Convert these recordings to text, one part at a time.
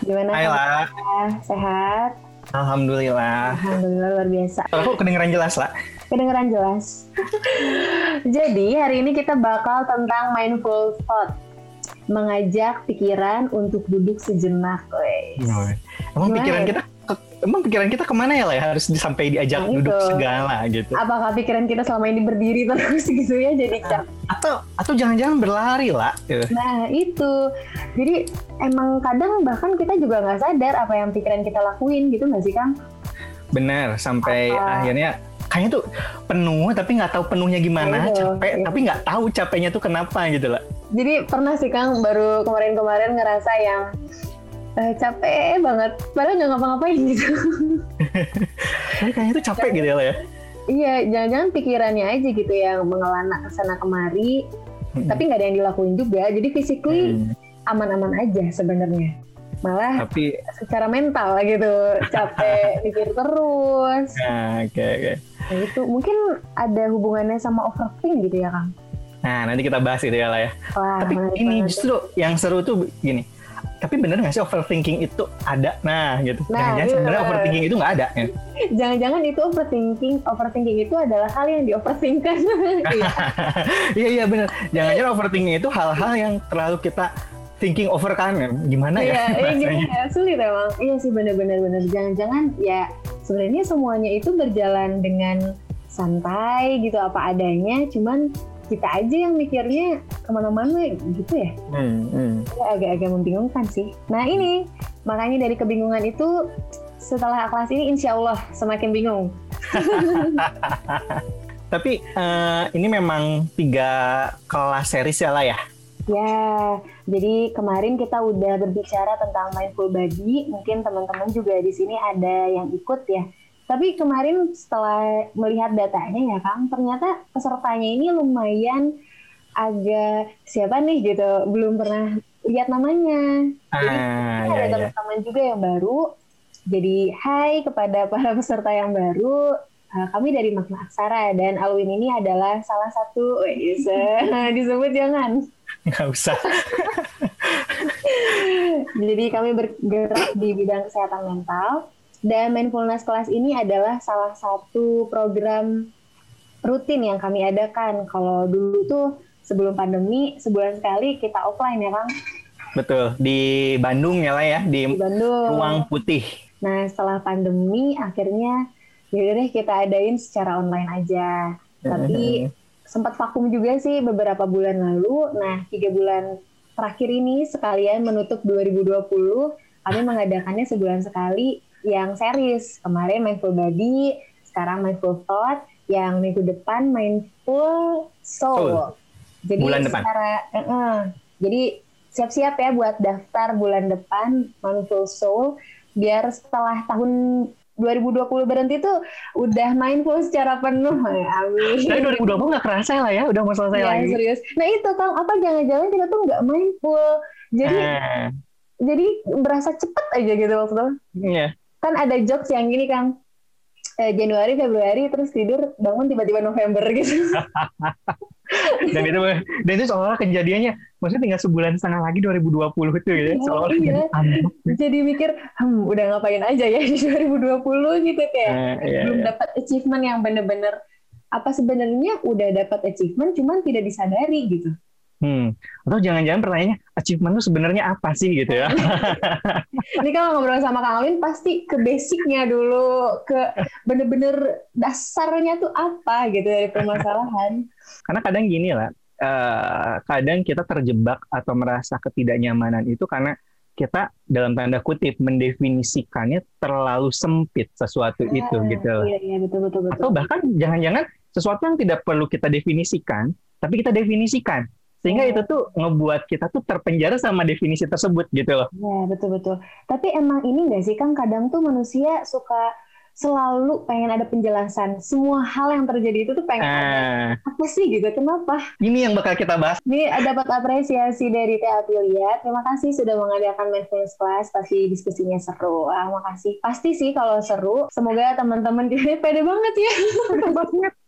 Gimana? Hai lah. Sehat? Alhamdulillah. Alhamdulillah luar biasa. Kok kedengeran jelas lah. Kedengeran jelas. Jadi hari ini kita bakal tentang mindful thought. Mengajak pikiran untuk duduk sejenak. Wes. Emang Gimana pikiran ya? kita emang pikiran kita ke mana ya lah ya? Harus sampai diajak Nah, duduk itu. segala gitu. Apakah pikiran kita selama ini berdiri terus gitu ya jadi capek? Atau atau jangan-jangan berlari lah. Gitu. Nah itu, jadi emang kadang bahkan kita juga nggak sadar apa yang pikiran kita lakuin gitu nggak sih Kang? Bener. Sampai Apa? akhirnya kayaknya tuh penuh tapi nggak tahu penuhnya gimana, Nah, itu. capek Iya. tapi nggak tahu capeknya tuh kenapa gitu lah. Jadi pernah sih Kang baru kemarin-kemarin ngerasa yang eh, capek banget, padahal nggak ngapa-ngapain gitu. Tapi kayaknya tuh capek gitu ya ya. iya, jangan-jangan pikirannya aja gitu yang mengelana ke sana kemari, tapi nggak ada yang dilakuin juga. Jadi physically Hmm. aman-aman aja sebenarnya. Malah Tapi secara mental gitu, capek mikir terus. nah, oke oke. Nah itu mungkin ada hubungannya sama overthink gitu ya Kang? Nah, nanti kita bahas itu ya lah ya. Wah, Tapi ini justru yang seru tuh gini. Tapi bener nggak sih overthinking itu ada? Nah, gitu. Nah, Jangan-jangan iya. sebenarnya overthinking itu nggak ada. Ya. Jangan-jangan itu overthinking, overthinking itu adalah hal yang di. Iya. Iya iya bener. Jangan-jangan overthinking itu hal-hal yang terlalu kita thinking over kan? Gimana ya? iya, iya, sulit emang. Iya sih benar-benar benar. Jangan-jangan ya sebenarnya semuanya itu berjalan dengan santai gitu apa adanya. Cuman kita aja yang mikirnya ke mana-mana gitu ya. Hmm, hmm. Agak-agak membingungkan sih. Nah ini makanya dari kebingungan itu setelah kelas ini insya Allah semakin bingung. Tapi eh, ini memang tiga kelas series ya lah ya. Ya, jadi kemarin kita udah berbicara tentang mindful body. Mungkin teman-teman juga di sini ada yang ikut ya. Tapi kemarin setelah melihat datanya ya Kang, ternyata pesertanya ini lumayan agak siapa nih gitu, belum pernah lihat namanya. Jadi Ah, ada ya, ya. teman-teman juga yang baru. Jadi hai kepada para peserta yang baru. Uh, kami dari Makna Aksara dan Alwin ini adalah salah satu, disebut jangan. Nggak usah. Jadi kami bergerak di bidang kesehatan mental dan mindfulness kelas ini adalah salah satu program rutin yang kami adakan. Kalau dulu tuh sebelum pandemi sebulan sekali kita offline ya Kang Betul. Di Bandung ya lah ya. Di di Bandung. Ruang Putih. Nah setelah pandemi akhirnya yaudah deh kita adain secara online aja. Tapi sempat vakum juga sih beberapa bulan lalu. Nah tiga bulan terakhir ini sekalian menutup 2020 kami mengadakannya sebulan sekali yang series. Kemarin Mindful Body, sekarang Mindful Thought, yang minggu depan Mindful Soul. Soul. Jadi Bulan depan. secara, eh, eh. jadi siap-siap ya buat daftar bulan depan Mindful Soul biar setelah tahun 2020 berhenti tuh udah mindful secara penuh. Amin. Tapi 2020 nggak kerasa lah ya. Udah mau selesai Iya, lagi. serius. Nah itu Kang, apa jangan-jangan kita tuh nggak mindful. Jadi Ah, jadi berasa cepet aja gitu waktu itu. iya. Kan ada jokes yang gini Kang. Eh, Januari, Februari, terus tidur, bangun tiba-tiba November gitu. dan itu dan itu seolah kejadiannya maksudnya tinggal sebulan setengah lagi 2020 tuh gitu ya Oh, seolah iya. jadi aneh. Jadi mikir, hmm, udah ngapain aja ya di 2020 gitu kayak. Eh, iya, belum iya. dapat achievement yang bener-bener apa sebenarnya udah dapat achievement cuman tidak disadari gitu. Hmm. Atau jangan-jangan pertanyaannya achievement itu sebenarnya apa sih gitu ya? Ini kalau ngobrol sama Kang Alwin pasti ke basicnya dulu, ke bener-bener dasarnya tuh apa gitu dari permasalahan. karena kadang gini lah, eh, kadang kita terjebak atau merasa ketidaknyamanan itu karena kita dalam tanda kutip mendefinisikannya terlalu sempit sesuatu itu Ah, gitu. Iya, iya betul betul betul. Atau bahkan jangan-jangan sesuatu yang tidak perlu kita definisikan, tapi kita definisikan. Sehingga itu tuh ngebuat kita tuh terpenjara sama definisi tersebut gitu loh. Ya betul betul. Tapi emang ini nggak sih Kang kadang tuh manusia suka selalu pengen ada penjelasan. Semua hal yang terjadi itu tuh pengen ada Nah, apa sih gitu? Kenapa? ini yang bakal kita bahas. Ini dapat apresiasi dari Teh Aprilia. Terima kasih sudah mengadakan mindfulness class. Pasti diskusinya seru. Ah, makasih. Pasti sih kalau seru. Semoga teman-teman pede banget ya. banget.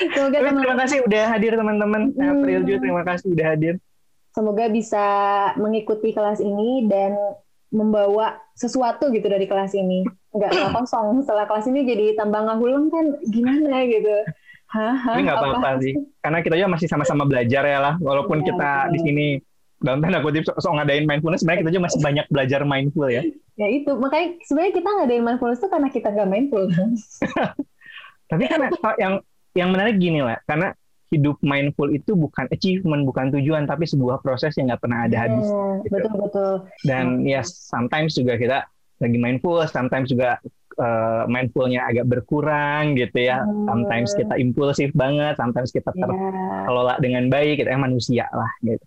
Semoga teman terima kasih udah hadir teman-teman. Hmm. April juga terima kasih udah hadir. semoga bisa mengikuti kelas ini dan membawa sesuatu gitu dari kelas ini nggak nggak kosong setelah kelas ini jadi tambah ngahuleng kan gimana gitu Hah, Ini nggak apa-apa sih, karena kita juga masih sama-sama belajar ya lah. Walaupun ya, kita betul. di sini dalam tanda kutip so, so ngadain mindfulness, sebenarnya kita juga masih banyak belajar mindful ya. Ya itu, makanya sebenarnya kita ngadain mindfulness itu karena kita nggak mindful. Tapi kan yang yang menarik gini lah, karena hidup mindful itu bukan achievement, bukan tujuan, tapi sebuah proses yang nggak pernah ada iya, habis. Yeah, gitu. Betul betul. Dan ya yes, sometimes juga kita lagi mindful, sometimes juga uh, mindfulnya agak berkurang gitu ya. Hmm. Sometimes kita impulsif banget, sometimes kita iya. terkelola yeah. dengan baik, kita gitu, manusia lah gitu.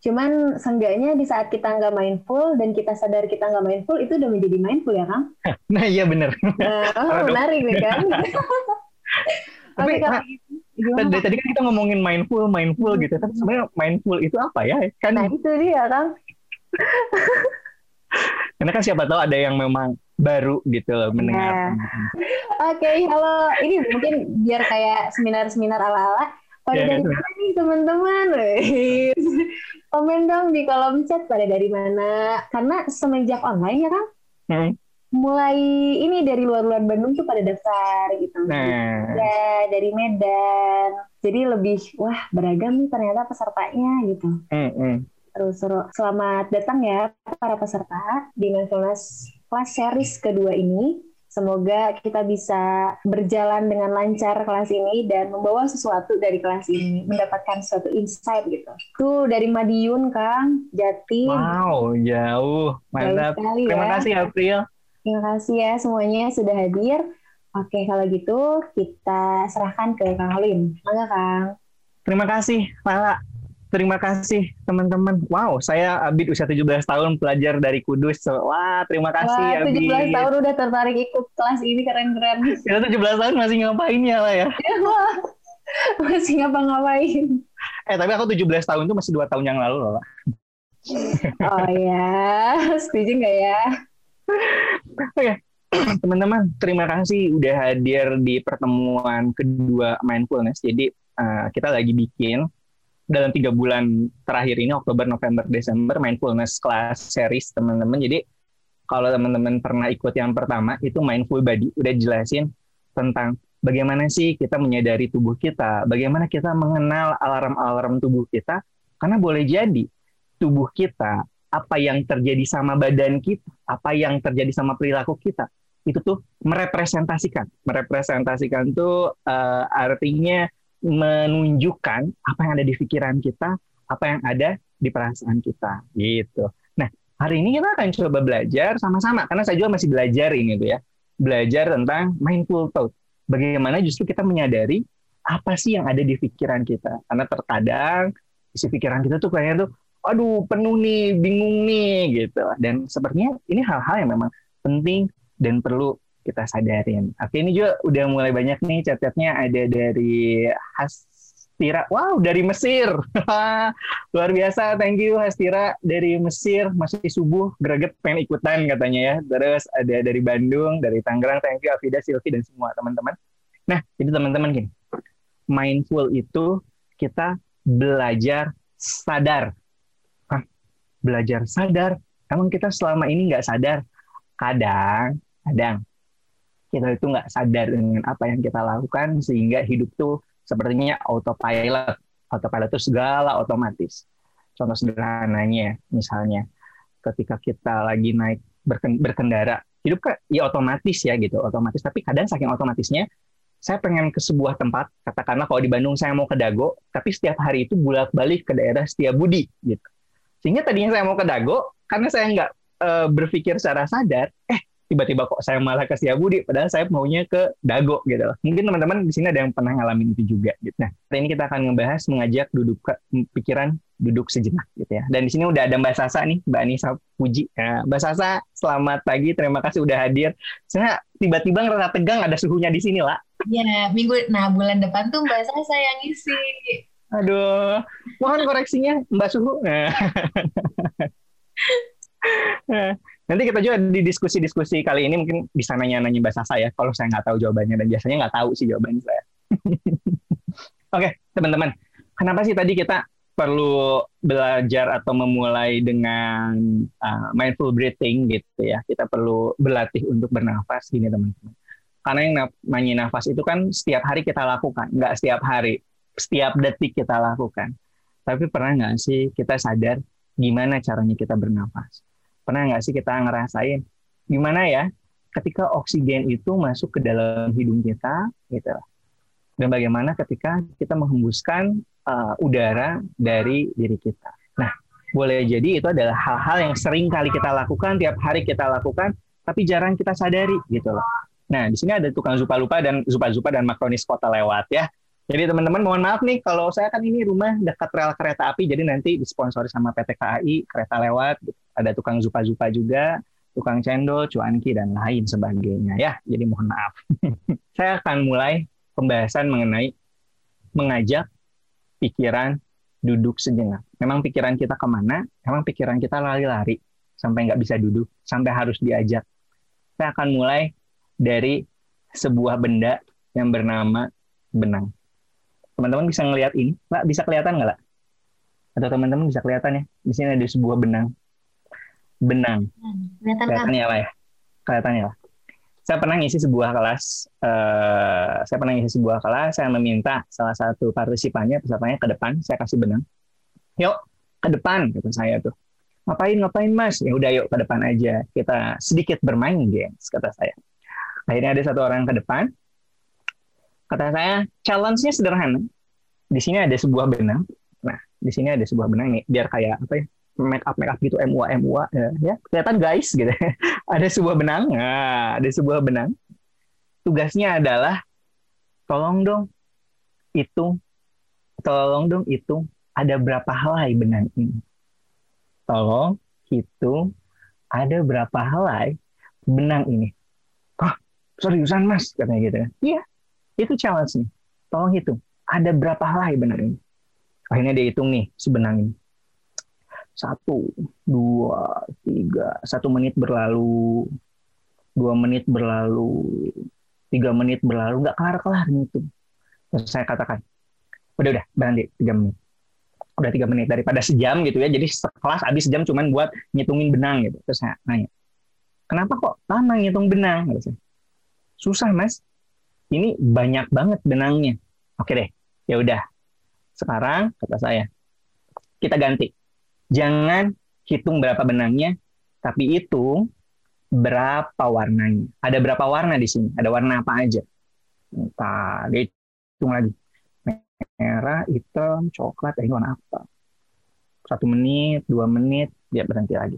Cuman seenggaknya di saat kita nggak mindful dan kita sadar kita nggak mindful itu udah menjadi mindful ya Kang? Nah iya bener. Nah, oh, menarik nih kan. Tapi Gimana? Dari tadi kan kita ngomongin mindful, mindful gitu. Tapi sebenarnya mindful itu apa ya? Kan nah, itu dia kan. Karena kan siapa tahu ada yang memang baru gitu loh mendengar. Nah. Oke, okay, halo. Ini mungkin biar kayak seminar-seminar ala-ala. Pada yeah, dari mana nih teman-teman? Komen dong di kolom chat pada dari mana. Karena semenjak online ya kan? Hmm mulai ini dari luar-luar Bandung tuh pada daftar gitu. Nah. Ya, dari Medan. Jadi lebih wah beragam nih ternyata pesertanya gitu. Mm -hmm. Terus. Selamat datang ya para peserta di Mindfulness Class Series kedua ini. Semoga kita bisa berjalan dengan lancar kelas ini dan membawa sesuatu dari kelas ini, mendapatkan suatu insight gitu. Tuh dari Madiun, Kang, Jati. Wow, jauh. Mantap. Terima ya. kasih, April. Terima kasih ya semuanya sudah hadir. Oke, kalau gitu kita serahkan ke Kang Alim. Mangga, Kang. Terima kasih, Lala. Terima kasih, teman-teman. Wow, saya Abid usia 17 tahun, pelajar dari Kudus. Wah, terima kasih, Wah, 17 Abid. tahun udah tertarik ikut kelas ini, keren-keren. Kita 17 tahun masih ngapain ya, lah ya? Wah, masih ngapa-ngapain. Eh, tapi aku 17 tahun itu masih dua tahun yang lalu loh, Oh ya, setuju nggak ya? Oke, teman-teman, terima kasih udah hadir di pertemuan kedua mindfulness. Jadi uh, kita lagi bikin dalam tiga bulan terakhir ini Oktober, November, Desember mindfulness class series teman-teman. Jadi kalau teman-teman pernah ikut yang pertama itu mindful body udah jelasin tentang bagaimana sih kita menyadari tubuh kita, bagaimana kita mengenal alarm-alarm tubuh kita, karena boleh jadi tubuh kita apa yang terjadi sama badan kita, apa yang terjadi sama perilaku kita, itu tuh merepresentasikan. Merepresentasikan tuh uh, artinya menunjukkan apa yang ada di pikiran kita, apa yang ada di perasaan kita, gitu. Nah, hari ini kita akan coba belajar sama-sama, karena saya juga masih belajar ini tuh ya, belajar tentang mindful thought. Bagaimana justru kita menyadari apa sih yang ada di pikiran kita. Karena terkadang isi pikiran kita tuh kayaknya tuh aduh penuh nih, bingung nih gitu. Dan sepertinya ini hal-hal yang memang penting dan perlu kita sadarin. Oke, ini juga udah mulai banyak nih chat-chatnya ada dari Hastira. Wow, dari Mesir. Luar biasa, thank you Hastira dari Mesir. Masih subuh, greget pengen ikutan katanya ya. Terus ada dari Bandung, dari Tangerang, thank you Afida, Silvi, dan semua teman-teman. Nah, jadi teman-teman gini, mindful itu kita belajar sadar belajar sadar. Emang kita selama ini nggak sadar. Kadang, kadang kita itu nggak sadar dengan apa yang kita lakukan sehingga hidup tuh sepertinya autopilot. Autopilot itu segala otomatis. Contoh sederhananya, misalnya ketika kita lagi naik berkendara, hidup kan ya otomatis ya gitu, otomatis. Tapi kadang saking otomatisnya, saya pengen ke sebuah tempat, katakanlah kalau di Bandung saya mau ke Dago, tapi setiap hari itu bolak-balik ke daerah Setiabudi gitu. Sehingga tadinya saya mau ke Dago, karena saya nggak uh, berpikir secara sadar, eh tiba-tiba kok saya malah ke Setiabudi, padahal saya maunya ke Dago gitu. Mungkin teman-teman di sini ada yang pernah ngalamin itu juga. Gitu. Nah, hari ini kita akan ngebahas mengajak duduk ke, pikiran duduk sejenak gitu ya. Dan di sini udah ada Mbak Sasa nih, Mbak Anissa Puji. Nah, Mbak Sasa, selamat pagi, terima kasih udah hadir. Saya tiba-tiba ngerasa tegang ada suhunya di sini lah. Ya, minggu, nah bulan depan tuh Mbak Sasa yang ngisi. Aduh, mohon koreksinya Mbak Suhu. Nanti kita juga di diskusi-diskusi kali ini mungkin bisa nanya-nanya bahasa saya kalau saya nggak tahu jawabannya dan biasanya nggak tahu sih jawabannya saya. Oke, teman-teman. Kenapa sih tadi kita perlu belajar atau memulai dengan uh, mindful breathing gitu ya. Kita perlu berlatih untuk bernafas gini teman-teman. Karena yang namanya nafas itu kan setiap hari kita lakukan, nggak setiap hari, setiap detik kita lakukan. Tapi pernah nggak sih kita sadar gimana caranya kita bernafas? Pernah nggak sih kita ngerasain gimana ya ketika oksigen itu masuk ke dalam hidung kita gitu dan bagaimana ketika kita menghembuskan uh, udara dari diri kita. Nah, boleh jadi itu adalah hal-hal yang sering kali kita lakukan, tiap hari kita lakukan, tapi jarang kita sadari gitu loh. Nah, di sini ada tukang zupa-lupa dan zupa-zupa dan makronis kota lewat ya. Jadi teman-teman mohon maaf nih kalau saya kan ini rumah dekat rel kereta api jadi nanti disponsori sama PT KAI kereta lewat ada tukang zupa-zupa juga tukang cendol, cuanki dan lain sebagainya ya. Jadi mohon maaf. saya akan mulai pembahasan mengenai mengajak pikiran duduk sejenak. Memang pikiran kita ke mana? Memang pikiran kita lari-lari sampai nggak bisa duduk, sampai harus diajak. Saya akan mulai dari sebuah benda yang bernama benang. Teman-teman bisa ngelihat ini, Pak? Bisa kelihatan nggak, lah? Atau teman-teman bisa kelihatan ya? Di sini ada sebuah benang. Benang. Kelihatan Kelihatan ya, Pak ya? Kelihatan ya, Pak? saya pernah ngisi sebuah kelas, uh, saya pernah ngisi sebuah kelas, saya meminta salah satu partisipannya, pesertanya ke depan, saya kasih benang. Yuk, ke depan, kata saya tuh. Ngapain, ngapain mas? Ya udah yuk ke depan aja, kita sedikit bermain, gengs, kata saya. Akhirnya ada satu orang ke depan, kata saya, challenge-nya sederhana. Di sini ada sebuah benang, nah, di sini ada sebuah benang nih, biar kayak apa ya, make up make up gitu MUA MUA ya, ya. Kelihatan guys gitu. Ada sebuah benang nah, ada sebuah benang. Tugasnya adalah tolong dong itu tolong dong itu ada berapa helai benang ini. Tolong itu ada berapa helai benang ini. Oh seriusan mas? Katanya gitu iya itu challenge nih tolong hitung ada berapa helai benang ini akhirnya dia hitung nih ini satu, dua, tiga, satu menit berlalu, dua menit berlalu, tiga menit berlalu, nggak kelar-kelar gitu. Terus saya katakan, udah udah berhenti tiga menit. Udah tiga menit daripada sejam gitu ya. Jadi sekelas habis sejam cuman buat ngitungin benang gitu. Terus saya nanya, kenapa kok lama ngitung benang? Gitu. Susah mas. Ini banyak banget benangnya. Oke deh, ya udah. Sekarang kata saya, kita ganti Jangan hitung berapa benangnya, tapi itu berapa warnanya. Ada berapa warna di sini? Ada warna apa aja? Entah, hitung lagi. Merah, hitam, coklat, eh, ini warna apa? Satu menit, dua menit, dia berhenti lagi.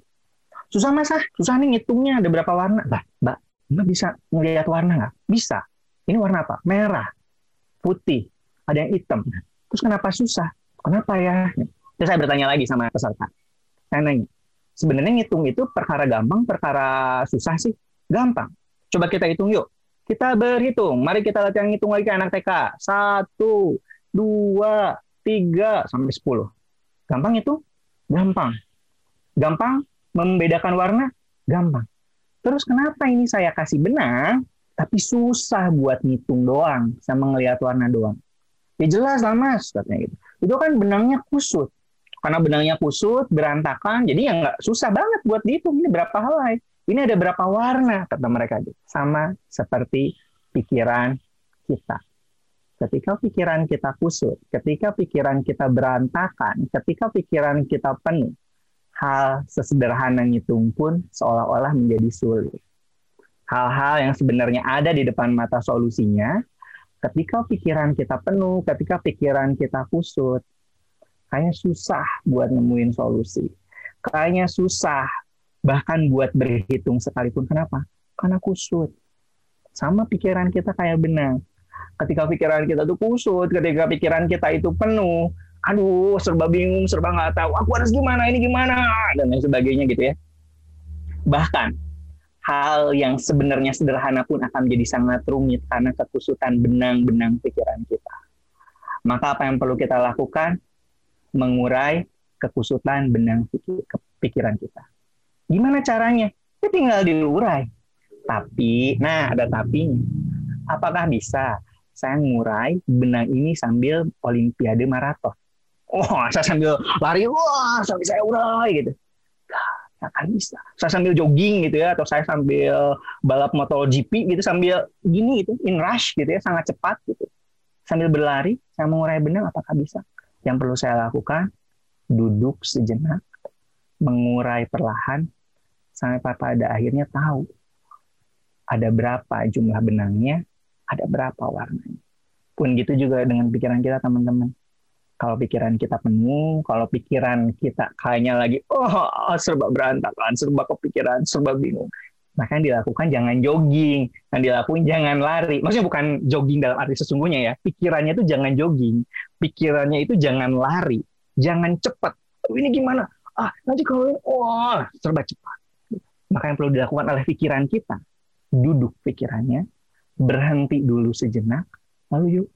Susah masa? Susah nih ngitungnya ada berapa warna. Bah, mbak, mbak bisa ngelihat warna nggak? Bisa. Ini warna apa? Merah, putih, ada yang hitam. Terus kenapa susah? Kenapa ya? Terus saya bertanya lagi sama peserta. Saya nanya, sebenarnya ngitung itu perkara gampang, perkara susah sih? Gampang. Coba kita hitung yuk. Kita berhitung. Mari kita latihan ngitung lagi ke anak TK. Satu, dua, tiga, sampai sepuluh. Gampang itu? Gampang. Gampang membedakan warna? Gampang. Terus kenapa ini saya kasih benang, tapi susah buat ngitung doang, sama ngelihat warna doang? Ya jelas lah mas, katanya gitu. Itu kan benangnya kusut karena benangnya kusut, berantakan, jadi ya nggak susah banget buat dihitung ini berapa helai. Ini ada berapa warna kata mereka gitu. Sama seperti pikiran kita. Ketika pikiran kita kusut, ketika pikiran kita berantakan, ketika pikiran kita penuh, hal sesederhana ngitung pun seolah-olah menjadi sulit. Hal-hal yang sebenarnya ada di depan mata solusinya, ketika pikiran kita penuh, ketika pikiran kita kusut, kayaknya susah buat nemuin solusi. Kayaknya susah bahkan buat berhitung sekalipun. Kenapa? Karena kusut. Sama pikiran kita kayak benang. Ketika pikiran kita tuh kusut, ketika pikiran kita itu penuh, aduh serba bingung, serba nggak tahu, aku harus gimana, ini gimana, dan lain sebagainya gitu ya. Bahkan hal yang sebenarnya sederhana pun akan menjadi sangat rumit karena kekusutan benang-benang pikiran kita. Maka apa yang perlu kita lakukan? mengurai kekusutan benang pikiran kita. Gimana caranya? Ya tinggal diurai. Tapi, nah ada tapinya. Apakah bisa saya mengurai benang ini sambil olimpiade maraton? oh saya sambil lari wah sampai saya urai gitu akan bisa saya sambil jogging gitu ya atau saya sambil balap motor GP gitu sambil gini gitu in rush gitu ya sangat cepat gitu sambil berlari saya mengurai benang apakah bisa yang perlu saya lakukan duduk sejenak mengurai perlahan sampai pada akhirnya tahu ada berapa jumlah benangnya, ada berapa warnanya. Pun gitu juga dengan pikiran kita teman-teman. Kalau pikiran kita penuh, kalau pikiran kita kayaknya lagi, oh serba berantakan, serba kepikiran, serba bingung. Maka yang dilakukan jangan jogging, yang dilakukan jangan lari. Maksudnya bukan jogging dalam arti sesungguhnya ya. Pikirannya itu jangan jogging, pikirannya itu jangan lari, jangan cepat. Oh, ini gimana? Ah, nanti kalau ini, oh, serba cepat. Maka yang perlu dilakukan oleh pikiran kita duduk pikirannya, berhenti dulu sejenak, lalu yuk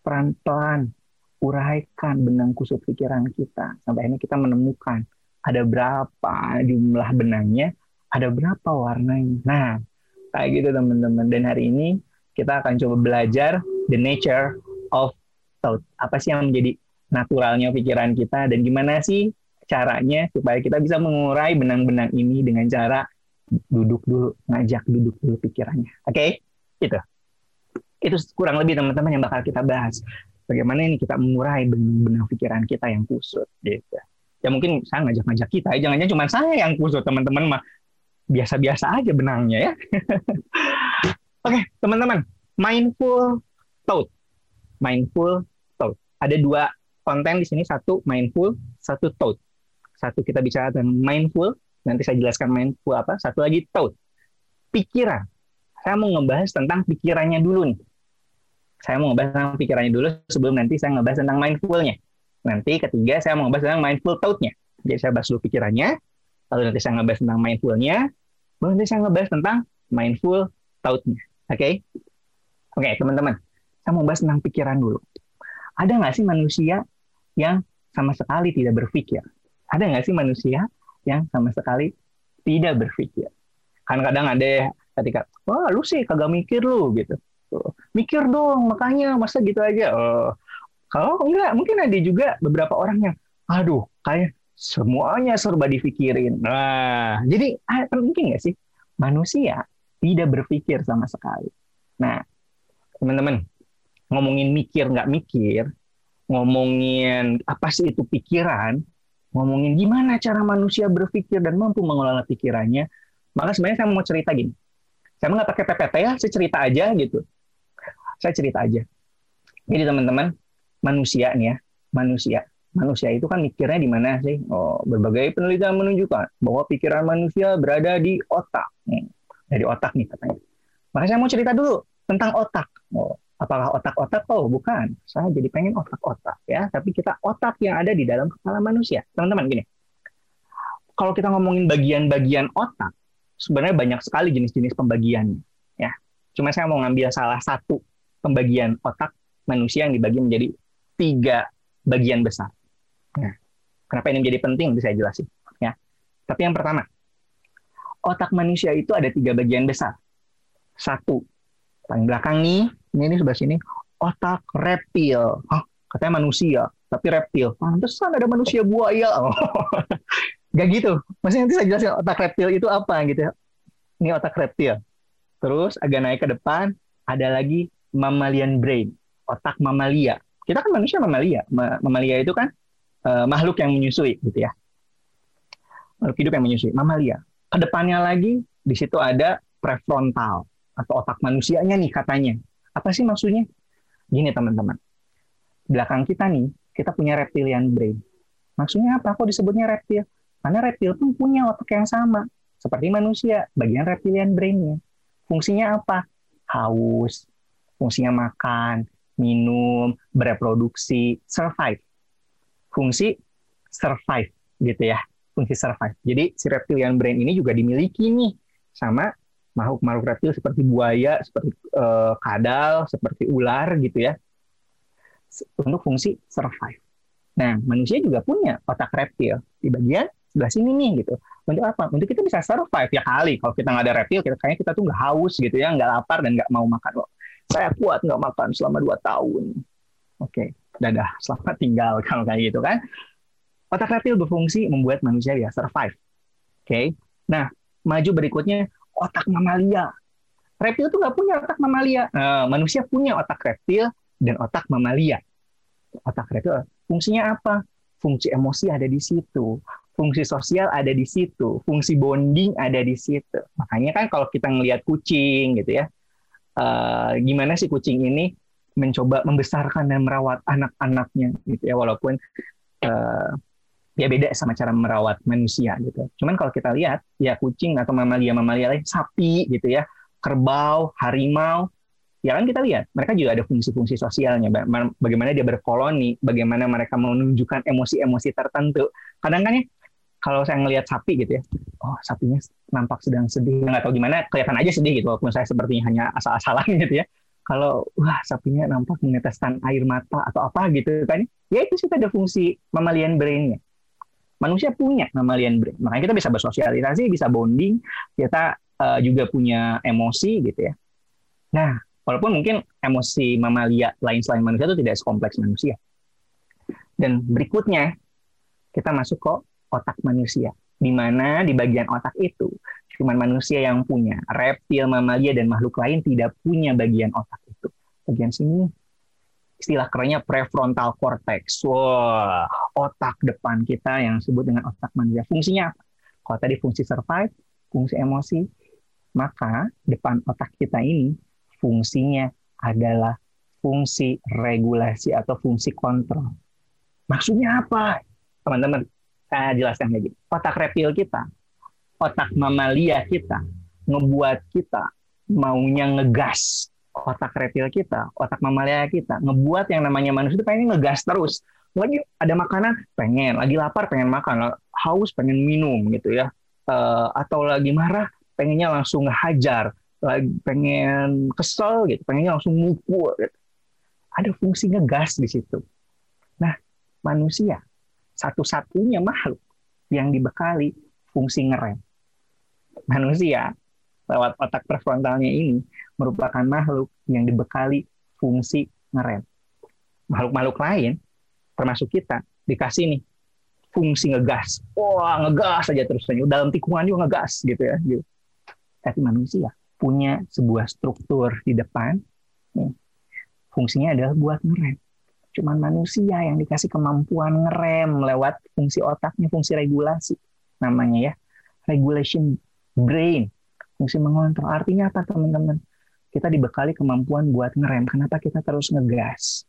pelan-pelan uraikan benang kusut pikiran kita sampai ini kita menemukan ada berapa jumlah benangnya, ada berapa warnanya. Nah, kayak gitu teman-teman. Dan hari ini kita akan coba belajar the nature of thought. Apa sih yang menjadi naturalnya pikiran kita dan gimana sih caranya supaya kita bisa mengurai benang-benang ini dengan cara duduk dulu, ngajak duduk dulu pikirannya. Oke, okay? itu. Itu kurang lebih teman-teman yang bakal kita bahas. Bagaimana ini kita mengurai benang-benang pikiran kita yang kusut, gitu. Ya mungkin saya ngajak-ngajak kita, jangan-jangan cuma saya yang kusut, teman-teman mah biasa-biasa aja benangnya ya. Oke, okay, teman-teman, mindful thought. Mindful thought. Ada dua konten di sini, satu mindful, satu thought. Satu kita bicara tentang mindful, Nanti saya jelaskan mindful apa. Satu lagi thought. Pikiran. Saya mau ngebahas tentang pikirannya dulu nih. Saya mau ngebahas tentang pikirannya dulu sebelum nanti saya ngebahas tentang mindfulnya. Nanti ketiga saya mau ngebahas tentang mindful thought-nya. Jadi saya bahas dulu pikirannya, lalu nanti saya ngebahas tentang mindfulnya, baru nanti saya ngebahas tentang mindful thought-nya. Oke? Okay? Oke, okay, teman-teman. Saya mau bahas tentang pikiran dulu. Ada nggak sih manusia yang sama sekali tidak berpikir? Ada nggak sih manusia yang sama sekali tidak berpikir. Kan kadang ada ketika, wah lu sih kagak mikir lu gitu. Mikir dong, makanya masa gitu aja. Oh, kalau enggak, mungkin ada juga beberapa orang yang, aduh, kayak semuanya serba dipikirin. Nah, jadi ah, mungkin nggak sih manusia tidak berpikir sama sekali. Nah, teman-teman, ngomongin mikir nggak mikir, ngomongin apa sih itu pikiran, ngomongin gimana cara manusia berpikir dan mampu mengelola pikirannya, maka sebenarnya saya mau cerita gini. Saya nggak pakai PPT ya, saya cerita aja gitu. Saya cerita aja. Jadi teman-teman, manusia nih ya, manusia. Manusia itu kan mikirnya di mana sih? Oh, berbagai penelitian menunjukkan bahwa pikiran manusia berada di otak. Hmm, dari otak nih katanya. Maka saya mau cerita dulu tentang otak. Oh, Apakah otak-otak? Oh, bukan. Saya jadi pengen otak-otak ya. Tapi kita otak yang ada di dalam kepala manusia. Teman-teman, gini. Kalau kita ngomongin bagian-bagian otak, sebenarnya banyak sekali jenis-jenis pembagiannya. Ya. Cuma saya mau ngambil salah satu pembagian otak manusia yang dibagi menjadi tiga bagian besar. Ya. Kenapa ini menjadi penting? Bisa saya jelasin. Ya. Tapi yang pertama, otak manusia itu ada tiga bagian besar. Satu, paling belakang nih, ini nih sebelah sini otak reptil. Hah, katanya manusia, tapi reptil. Pantesan ada manusia buaya. Oh. Gak gitu. Maksudnya nanti saya jelasin otak reptil itu apa gitu ya. Ini otak reptil. Terus agak naik ke depan, ada lagi mammalian brain, otak mamalia. Kita kan manusia mamalia. Mamalia itu kan uh, makhluk yang menyusui gitu ya. Makhluk hidup yang menyusui, mamalia. Ke depannya lagi di situ ada prefrontal atau otak manusianya nih katanya. Apa sih maksudnya? Gini teman-teman, belakang kita nih, kita punya reptilian brain. Maksudnya apa? Kok disebutnya reptil? Karena reptil pun punya otak yang sama, seperti manusia, bagian reptilian brainnya. Fungsinya apa? Haus, fungsinya makan, minum, bereproduksi, survive. Fungsi survive, gitu ya. Fungsi survive. Jadi si reptilian brain ini juga dimiliki nih sama makhluk-makhluk reptil seperti buaya, seperti uh, kadal, seperti ular gitu ya, untuk fungsi survive. Nah, manusia juga punya otak reptil di bagian sebelah sini nih gitu. Untuk apa? Untuk kita bisa survive ya kali. Kalau kita nggak ada reptil, kita kayaknya kita tuh nggak haus gitu ya, nggak lapar dan nggak mau makan. Loh, saya kuat nggak makan selama dua tahun. Oke, okay. dadah selamat tinggal kalau kayak gitu kan otak reptil berfungsi membuat manusia ya survive oke okay? nah maju berikutnya otak mamalia reptil tuh nggak punya otak mamalia nah, manusia punya otak reptil dan otak mamalia otak reptil fungsinya apa fungsi emosi ada di situ fungsi sosial ada di situ, fungsi bonding ada di situ. Makanya kan kalau kita ngelihat kucing gitu ya, uh, gimana sih kucing ini mencoba membesarkan dan merawat anak-anaknya gitu ya, walaupun uh, ya beda sama cara merawat manusia gitu. Cuman kalau kita lihat ya kucing atau mamalia-mamalia lain, sapi gitu ya, kerbau, harimau, ya kan kita lihat mereka juga ada fungsi-fungsi sosialnya bagaimana dia berkoloni bagaimana mereka menunjukkan emosi-emosi tertentu kadang kan ya kalau saya ngelihat sapi gitu ya, oh sapinya nampak sedang sedih, nggak tahu gimana, kelihatan aja sedih gitu, walaupun saya sepertinya hanya asal-asalan gitu ya. Kalau wah sapinya nampak meneteskan air mata atau apa gitu kan, ya itu sih ada fungsi mammalian brainnya. Manusia punya mammalian brain, makanya kita bisa bersosialisasi, bisa bonding, kita uh, juga punya emosi gitu ya. Nah, walaupun mungkin emosi mamalia lain selain manusia itu tidak sekompleks manusia. Dan berikutnya kita masuk ke otak manusia. Di mana di bagian otak itu cuma manusia yang punya. Reptil, mamalia, dan makhluk lain tidak punya bagian otak itu. Bagian sini istilah kerennya prefrontal cortex. Wah, otak depan kita yang disebut dengan otak manusia. Fungsinya apa? Kalau tadi fungsi survive, fungsi emosi, maka depan otak kita ini fungsinya adalah fungsi regulasi atau fungsi kontrol. Maksudnya apa? Teman-teman, saya jelaskan gini. Otak reptil kita, otak mamalia kita, ngebuat kita maunya ngegas. Otak reptil kita, otak mamalia kita, ngebuat yang namanya manusia itu pengen ngegas terus. Lagi ada makanan, pengen. Lagi lapar, pengen makan. Haus, pengen minum gitu ya. Uh, atau lagi marah, pengennya langsung ngehajar. Lagi pengen kesel gitu, pengennya langsung mukul. Gitu. Ada fungsi ngegas di situ. Nah, manusia satu-satunya makhluk yang dibekali fungsi ngerem. Manusia lewat otak prefrontalnya ini merupakan makhluk yang dibekali fungsi ngerem. Makhluk-makhluk lain, termasuk kita, dikasih nih fungsi ngegas. Wah, ngegas saja terus. Dalam tikungan juga ngegas gitu ya. Gitu. Tapi manusia punya sebuah struktur di depan. Fungsinya adalah buat ngerem cuman manusia yang dikasih kemampuan ngerem lewat fungsi otaknya, fungsi regulasi namanya ya. Regulation brain, fungsi mengontrol. Artinya apa teman-teman? Kita dibekali kemampuan buat ngerem. Kenapa kita terus ngegas?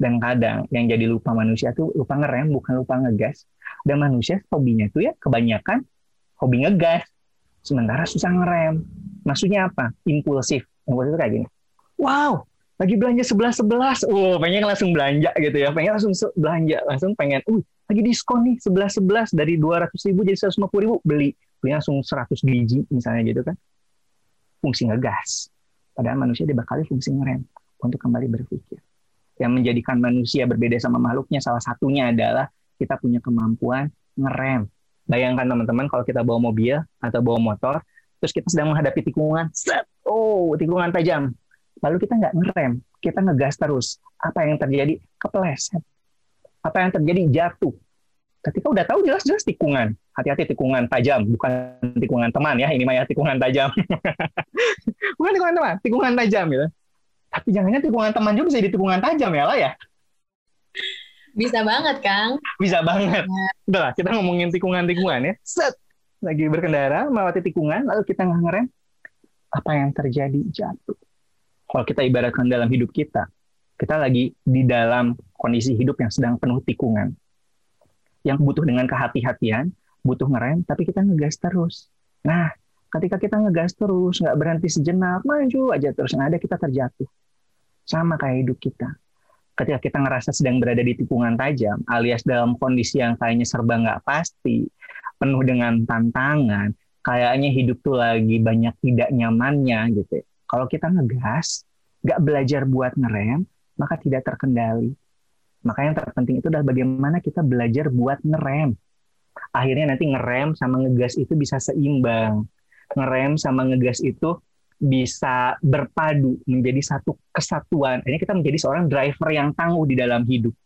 Dan kadang yang jadi lupa manusia tuh lupa ngerem, bukan lupa ngegas. Dan manusia hobinya tuh ya kebanyakan hobi ngegas. Sementara susah ngerem. Maksudnya apa? Impulsif. Impulsif itu kayak gini. Wow, lagi belanja sebelas sebelas, oh pengen langsung belanja gitu ya, pengen langsung belanja, langsung pengen, uh lagi diskon nih sebelas sebelas dari dua ratus ribu jadi seratus lima puluh ribu beli, beli langsung seratus biji misalnya gitu kan, fungsi ngegas. Padahal manusia dibekali fungsi ngerem untuk kembali berpikir. Yang menjadikan manusia berbeda sama makhluknya salah satunya adalah kita punya kemampuan ngerem. Bayangkan teman-teman kalau kita bawa mobil atau bawa motor, terus kita sedang menghadapi tikungan, set, oh tikungan tajam, lalu kita nggak ngerem, kita ngegas terus. Apa yang terjadi? Kepleset. Apa yang terjadi? Jatuh. Ketika udah tahu jelas-jelas tikungan, hati-hati tikungan tajam, bukan tikungan teman ya, ini mah ya tikungan tajam. bukan tikungan teman, tikungan tajam gitu. Tapi jangan-jangan tikungan teman juga bisa jadi tikungan tajam ya lah ya. Bisa banget, Kang. Bisa banget. Ya. Udah lah, kita ngomongin tikungan-tikungan ya. Set. Lagi berkendara, melewati tikungan, lalu kita nggak ngerem. Apa yang terjadi? Jatuh kalau kita ibaratkan dalam hidup kita, kita lagi di dalam kondisi hidup yang sedang penuh tikungan. Yang butuh dengan kehati-hatian, butuh ngerem, tapi kita ngegas terus. Nah, ketika kita ngegas terus, nggak berhenti sejenak, maju aja terus, nggak ada kita terjatuh. Sama kayak hidup kita. Ketika kita ngerasa sedang berada di tikungan tajam, alias dalam kondisi yang kayaknya serba nggak pasti, penuh dengan tantangan, kayaknya hidup tuh lagi banyak tidak nyamannya gitu. Ya. Kalau kita ngegas, nggak belajar buat ngerem, maka tidak terkendali. Maka yang terpenting itu adalah bagaimana kita belajar buat ngerem. Akhirnya nanti ngerem sama ngegas itu bisa seimbang. Ngerem sama ngegas itu bisa berpadu menjadi satu kesatuan. Ini kita menjadi seorang driver yang tangguh di dalam hidup.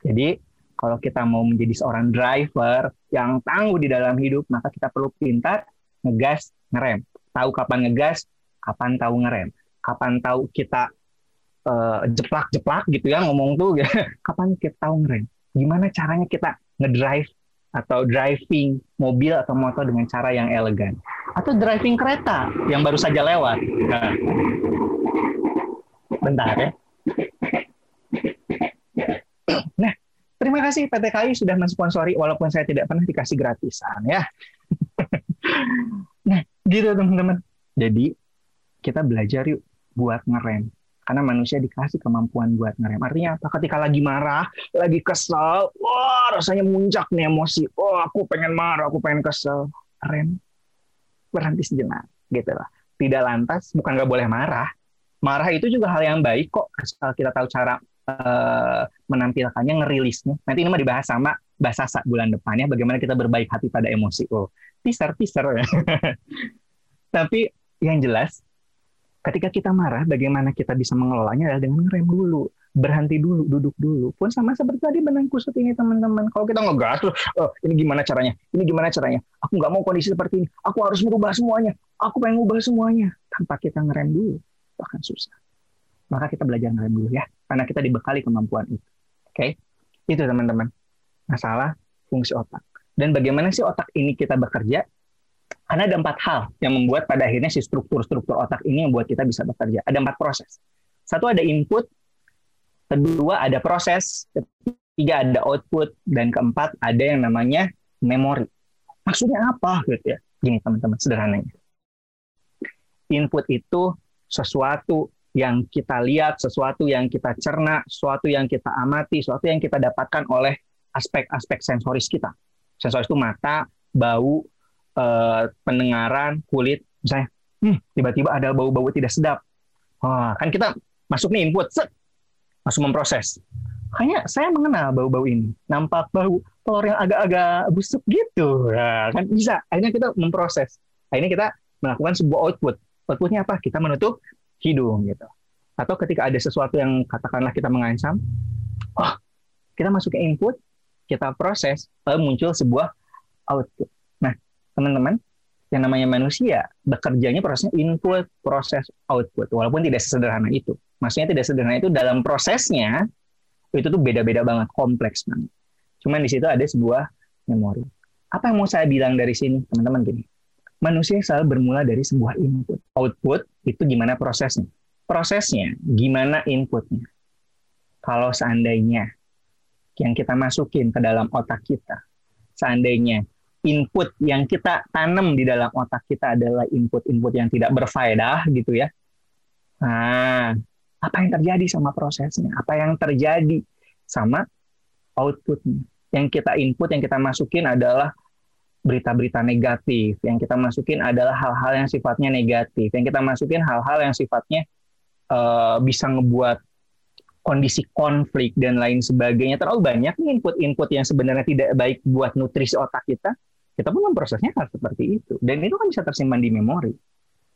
Jadi kalau kita mau menjadi seorang driver yang tangguh di dalam hidup, maka kita perlu pintar ngegas, ngerem. Tahu kapan ngegas, kapan tahu ngerem. Kapan tahu kita uh, jeplak-jeplak gitu ya ngomong tuh, kapan kita tahu ngerem. Gimana caranya kita ngedrive atau driving mobil atau motor dengan cara yang elegan atau driving kereta yang baru saja lewat. Nah, bentar ya. Nah, terima kasih PT KAI sudah mensponsori walaupun saya tidak pernah dikasih gratisan ya. nah, gitu teman-teman. Jadi kita belajar yuk buat ngerem karena manusia dikasih kemampuan buat ngerem. Artinya apa? Ketika lagi marah, lagi kesel, wah rasanya muncak nih emosi. Oh aku pengen marah, aku pengen kesel. Rem, berhenti sejenak, gitu lah. Tidak lantas, bukan nggak boleh marah. Marah itu juga hal yang baik kok, asal kita tahu cara uh, menampilkannya, ngerilisnya. Nanti ini mah dibahas sama bahasa bulan depannya, bagaimana kita berbaik hati pada emosi. Oh, teaser, teaser. Tapi yang jelas, ketika kita marah, bagaimana kita bisa mengelolanya adalah dengan ngerem dulu, berhenti dulu, duduk dulu. Pun sama seperti tadi benang kusut ini teman-teman. Kalau kita ngegas, oh, ini gimana caranya? Ini gimana caranya? Aku nggak mau kondisi seperti ini. Aku harus merubah semuanya. Aku pengen ubah semuanya. Tanpa kita ngerem dulu, akan susah. Maka kita belajar ngerem dulu ya, karena kita dibekali kemampuan itu. Oke, okay? itu teman-teman. Masalah fungsi otak. Dan bagaimana sih otak ini kita bekerja? Karena ada empat hal yang membuat pada akhirnya si struktur-struktur otak ini membuat kita bisa bekerja. Ada empat proses. Satu ada input, kedua ada proses, ketiga ada output, dan keempat ada yang namanya memori. Maksudnya apa gitu ya? Gini teman-teman, sederhananya. Input itu sesuatu yang kita lihat, sesuatu yang kita cerna, sesuatu yang kita amati, sesuatu yang kita dapatkan oleh aspek-aspek sensoris kita. Sensoris itu mata, bau, uh, pendengaran, kulit, misalnya, hmm, tiba-tiba ada bau-bau tidak sedap. Wah, kan kita masuk nih input, set, masuk memproses. Kayaknya saya mengenal bau-bau ini. Nampak bau telur yang agak-agak busuk gitu. Nah, kan bisa. Akhirnya kita memproses. Akhirnya kita melakukan sebuah output. Outputnya apa? Kita menutup hidung gitu. Atau ketika ada sesuatu yang katakanlah kita mengancam, oh, kita masuk ke input, kita proses, lalu muncul sebuah output teman-teman, yang namanya manusia bekerjanya prosesnya input, proses, output. Walaupun tidak sesederhana itu. Maksudnya tidak sederhana itu dalam prosesnya itu tuh beda-beda banget, kompleks banget. Cuman di situ ada sebuah memori. Apa yang mau saya bilang dari sini, teman-teman gini. Manusia selalu bermula dari sebuah input. Output itu gimana prosesnya. Prosesnya gimana inputnya. Kalau seandainya yang kita masukin ke dalam otak kita, seandainya input yang kita tanam di dalam otak kita adalah input-input yang tidak berfaedah gitu ya. Nah, apa yang terjadi sama prosesnya? Apa yang terjadi sama outputnya? Yang kita input, yang kita masukin adalah berita-berita negatif. Yang kita masukin adalah hal-hal yang sifatnya negatif. Yang kita masukin hal-hal yang sifatnya uh, bisa ngebuat kondisi konflik dan lain sebagainya terlalu banyak input-input yang sebenarnya tidak baik buat nutrisi otak kita kita pun memprosesnya hal seperti itu. Dan itu kan bisa tersimpan di memori.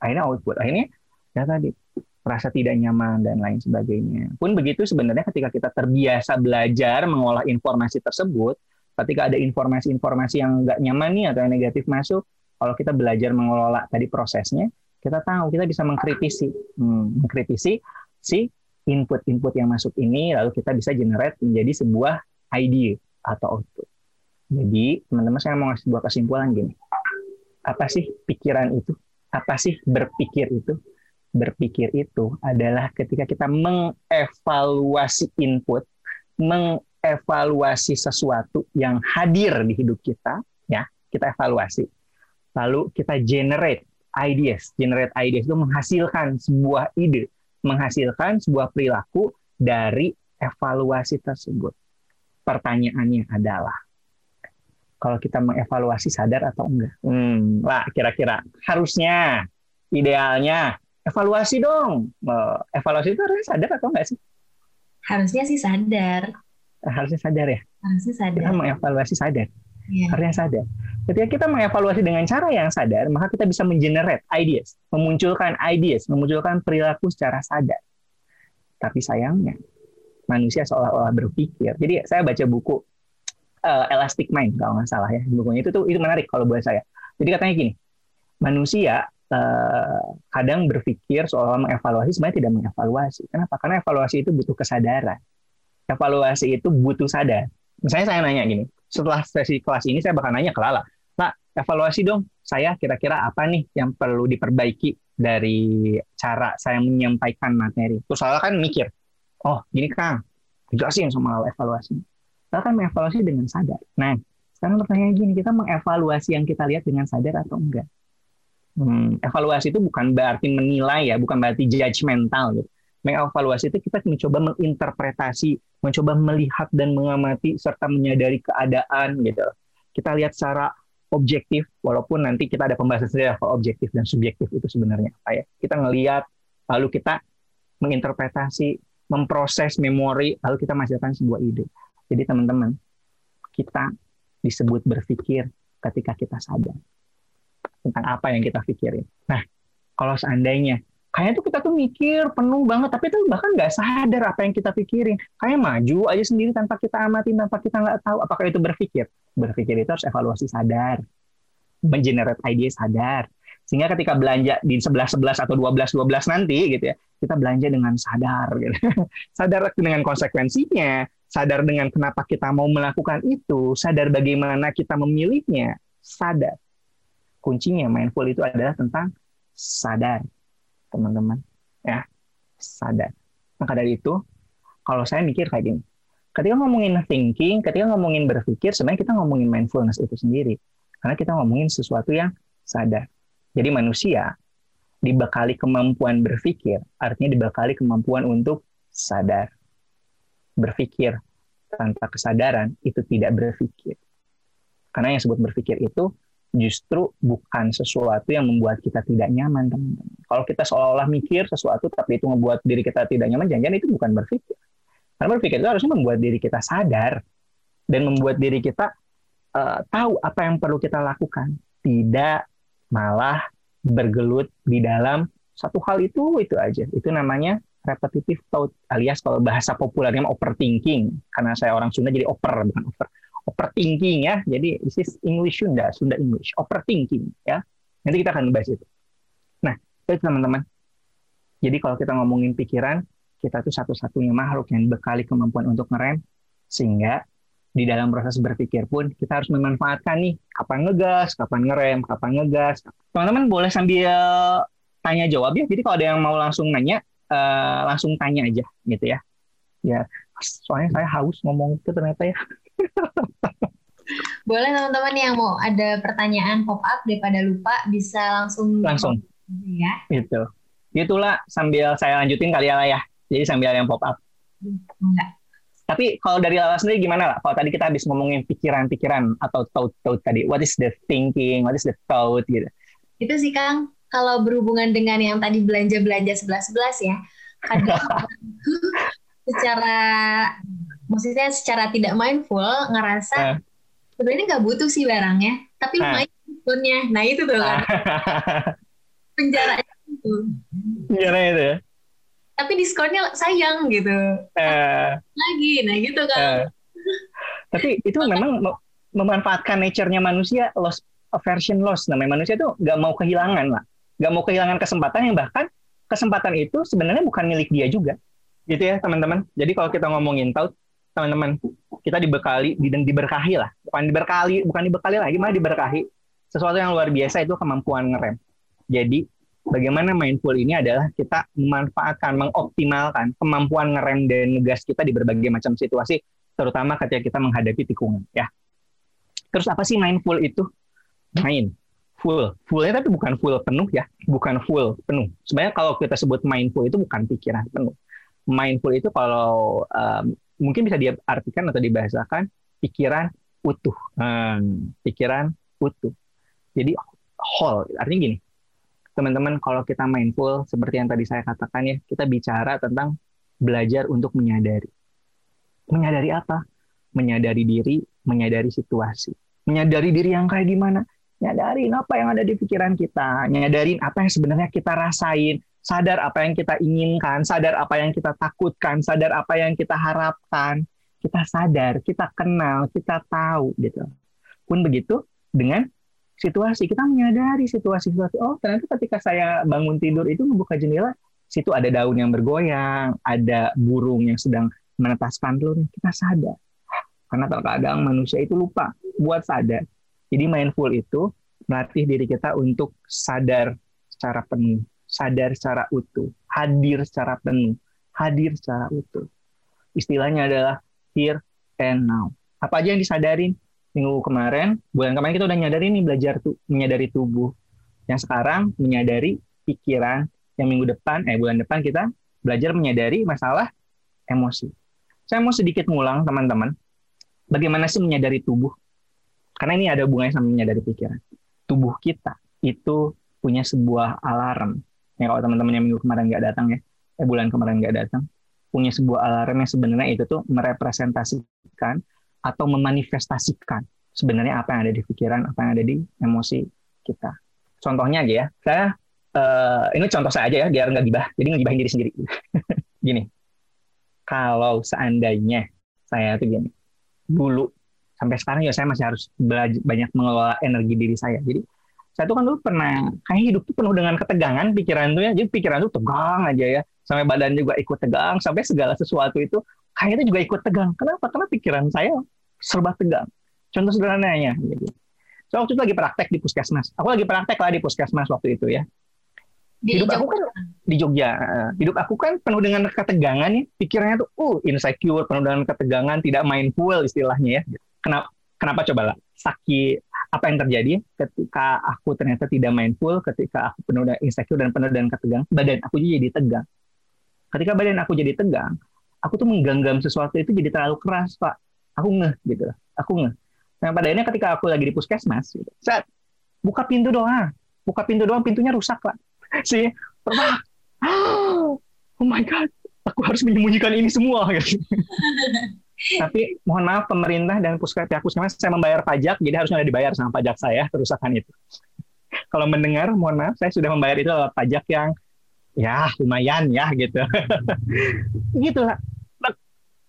Akhirnya output. Akhirnya ya tadi rasa tidak nyaman dan lain sebagainya. Pun begitu sebenarnya ketika kita terbiasa belajar mengolah informasi tersebut ketika ada informasi-informasi yang nggak nyaman nih atau yang negatif masuk kalau kita belajar mengelola tadi prosesnya kita tahu kita bisa mengkritisi. Hmm, mengkritisi si input-input yang masuk ini lalu kita bisa generate menjadi sebuah ide atau output jadi teman-teman saya mau ngasih sebuah kesimpulan gini. Apa sih pikiran itu? Apa sih berpikir itu? Berpikir itu adalah ketika kita mengevaluasi input, mengevaluasi sesuatu yang hadir di hidup kita, ya kita evaluasi. Lalu kita generate ideas. Generate ideas itu menghasilkan sebuah ide, menghasilkan sebuah perilaku dari evaluasi tersebut. Pertanyaannya adalah, kalau kita mengevaluasi sadar atau enggak. Hmm, lah kira-kira harusnya idealnya evaluasi dong. Eh, evaluasi itu harusnya sadar atau enggak sih? Harusnya sih sadar. Harusnya sadar ya. Harusnya sadar. Kita mengevaluasi sadar. Ya. Harusnya sadar. Ketika kita mengevaluasi dengan cara yang sadar, maka kita bisa mengenerate ideas, memunculkan ideas, memunculkan perilaku secara sadar. Tapi sayangnya, manusia seolah-olah berpikir. Jadi saya baca buku uh, Elastic Mind kalau nggak salah ya bukunya itu tuh itu menarik kalau buat saya. Jadi katanya gini, manusia uh, kadang berpikir seolah mengevaluasi sebenarnya tidak mengevaluasi. Kenapa? Karena evaluasi itu butuh kesadaran. Evaluasi itu butuh sadar. Misalnya saya nanya gini, setelah sesi kelas ini saya bakal nanya ke Lala, evaluasi dong saya kira-kira apa nih yang perlu diperbaiki dari cara saya menyampaikan materi. Terus saya kan mikir, oh gini Kang, jelasin sama Lala evaluasi. Saya kan mengevaluasi dengan sadar. Nah, sekarang pertanyaan gini, kita mengevaluasi yang kita lihat dengan sadar atau enggak? Hmm, evaluasi itu bukan berarti menilai ya, bukan berarti judgmental gitu. Mengevaluasi itu kita mencoba menginterpretasi, mencoba melihat dan mengamati serta menyadari keadaan gitu. Kita lihat secara objektif walaupun nanti kita ada pembahasan sendiri apa objektif dan subjektif itu sebenarnya apa ya kita ngelihat lalu kita menginterpretasi memproses memori lalu kita menghasilkan sebuah ide jadi teman-teman kita disebut berpikir ketika kita sadar tentang apa yang kita pikirin. Nah kalau seandainya kayaknya tuh kita tuh mikir penuh banget tapi tuh bahkan nggak sadar apa yang kita pikirin. Kayak maju aja sendiri tanpa kita amati tanpa kita nggak tahu apakah itu berpikir. Berpikir itu harus evaluasi sadar. Mengenerate ide sadar. Sehingga ketika belanja di 11 11 atau 12 12 nanti gitu ya kita belanja dengan sadar gitu. sadar dengan konsekuensinya sadar dengan kenapa kita mau melakukan itu sadar bagaimana kita memilihnya sadar. Kuncinya mindful itu adalah tentang sadar teman-teman. Ya sadar. Maka dari itu kalau saya mikir kayak gini ketika ngomongin thinking ketika ngomongin berpikir sebenarnya kita ngomongin mindfulness itu sendiri. Karena kita ngomongin sesuatu yang sadar. Jadi manusia dibekali kemampuan berpikir artinya dibekali kemampuan untuk sadar berpikir tanpa kesadaran itu tidak berpikir karena yang disebut berpikir itu justru bukan sesuatu yang membuat kita tidak nyaman, teman-teman. Kalau kita seolah-olah mikir sesuatu, tapi itu membuat diri kita tidak nyaman, jangan-jangan itu bukan berpikir. Karena berpikir itu harusnya membuat diri kita sadar dan membuat diri kita uh, tahu apa yang perlu kita lakukan, tidak malah bergelut di dalam satu hal itu itu aja. Itu namanya repetitive thought alias kalau bahasa populernya overthinking. Karena saya orang Sunda jadi oper bukan over overthinking ya. Jadi this is English Sunda, Sunda English. Overthinking ya. Nanti kita akan bahas itu. Nah, itu teman-teman. Jadi kalau kita ngomongin pikiran, kita tuh satu-satunya makhluk yang bekali kemampuan untuk ngerem sehingga di dalam proses berpikir pun kita harus memanfaatkan nih kapan ngegas, kapan ngerem, kapan ngegas. Teman-teman boleh sambil tanya jawab ya. Jadi kalau ada yang mau langsung nanya, uh, langsung tanya aja gitu ya. Ya, soalnya saya haus ngomong itu ternyata ya. Boleh teman-teman yang mau ada pertanyaan pop up daripada lupa bisa langsung langsung ya. Itu. Itulah sambil saya lanjutin kali ya lah ya. Jadi sambil yang pop up. Enggak. Tapi kalau dari Lala sendiri gimana lah? Kalau tadi kita habis ngomongin pikiran-pikiran atau thought-thought tadi, what is the thinking, what is the thought gitu? Itu sih Kang, kalau berhubungan dengan yang tadi belanja-belanja sebelas-sebelas ya, kadang secara maksudnya secara tidak mindful ngerasa uh. sebenarnya nggak butuh sih barangnya tapi uh. main diskonnya nah itu tuh kan. Penjara itu. Penjara itu ya? Tapi diskonnya sayang gitu. Uh. lagi nah gitu kan. Uh. tapi itu memang memanfaatkan nature-nya manusia loss aversion loss. Namanya manusia itu nggak mau kehilangan lah nggak mau kehilangan kesempatan yang bahkan kesempatan itu sebenarnya bukan milik dia juga. Gitu ya teman-teman. Jadi kalau kita ngomongin tahu teman-teman kita dibekali dan diberkahi lah. Bukan diberkali bukan dibekali lagi malah diberkahi. Sesuatu yang luar biasa itu kemampuan ngerem. Jadi bagaimana mindful ini adalah kita memanfaatkan mengoptimalkan kemampuan ngerem dan ngegas kita di berbagai macam situasi terutama ketika kita menghadapi tikungan ya. Terus apa sih mindful itu? Main full fullnya tapi bukan full penuh ya bukan full penuh sebenarnya kalau kita sebut mindful itu bukan pikiran penuh mindful itu kalau um, mungkin bisa diartikan atau dibahasakan pikiran utuh. Hmm, pikiran utuh. Jadi whole, artinya gini. Teman-teman, kalau kita mindful, seperti yang tadi saya katakan ya, kita bicara tentang belajar untuk menyadari. Menyadari apa? Menyadari diri, menyadari situasi. menyadari diri yang kayak gimana, nyadarin apa yang ada di pikiran kita, nyadarin apa yang sebenarnya kita rasain, sadar apa yang kita inginkan, sadar apa yang kita takutkan, sadar apa yang kita harapkan, kita sadar, kita kenal, kita tahu gitu. Pun begitu dengan situasi, kita menyadari situasi-situasi. Oh, ternyata ketika saya bangun tidur itu membuka jendela, situ ada daun yang bergoyang, ada burung yang sedang menetaskan telur, kita sadar. Karena terkadang manusia itu lupa buat sadar. Jadi mindful itu melatih diri kita untuk sadar secara penuh, sadar secara utuh, hadir secara penuh, hadir secara utuh. Istilahnya adalah here and now. Apa aja yang disadarin? Minggu kemarin, bulan kemarin kita udah nyadari nih belajar tuh menyadari tubuh. Yang sekarang menyadari pikiran, yang minggu depan, eh bulan depan kita belajar menyadari masalah emosi. Saya mau sedikit ngulang teman-teman, bagaimana sih menyadari tubuh? Karena ini ada hubungannya sama menyadari pikiran. Tubuh kita itu punya sebuah alarm. Ya kalau teman-teman yang minggu kemarin nggak datang ya, eh bulan kemarin nggak datang, punya sebuah alarm yang sebenarnya itu tuh merepresentasikan atau memanifestasikan sebenarnya apa yang ada di pikiran, apa yang ada di emosi kita. Contohnya aja ya, saya uh, ini contoh saya aja ya biar nggak gibah jadi ngegibahin diri sendiri gini kalau seandainya saya tuh gini dulu sampai sekarang ya saya masih harus belajar banyak mengelola energi diri saya. Jadi saya tuh kan dulu pernah kayak hidup tuh penuh dengan ketegangan pikiran tuh ya. Jadi pikiran tuh tegang aja ya. Sampai badan juga ikut tegang sampai segala sesuatu itu kayaknya juga ikut tegang. Kenapa? Karena pikiran saya serba tegang. Contoh sederhananya gitu. So, waktu itu lagi praktek di puskesmas. Aku lagi praktek lah di puskesmas waktu itu ya. Di hidup aku kan di Jogja hidup aku kan penuh dengan ketegangan ya pikirannya tuh uh insecure penuh dengan ketegangan tidak mindful istilahnya ya kenapa kenapa coba lah sakit apa yang terjadi ketika aku ternyata tidak mindful ketika aku penuh dengan insecure dan penuh dengan ketegangan badan aku jadi tegang. Ketika badan aku jadi tegang aku tuh menggenggam sesuatu itu jadi terlalu keras pak. Aku ngeh gitu. Aku ngeh. Nah pada akhirnya ketika aku lagi di puskesmas gitu, saat buka pintu doang buka pintu doang pintunya rusak pak. Si pernah oh my god aku harus menyembunyikan ini semua gitu. tapi mohon maaf pemerintah dan puskesmas pihak puskesmas saya membayar pajak jadi harusnya ada dibayar sama pajak saya kerusakan itu. Kalau mendengar mohon maaf saya sudah membayar itu lewat pajak yang ya lumayan ya gitu. Gitu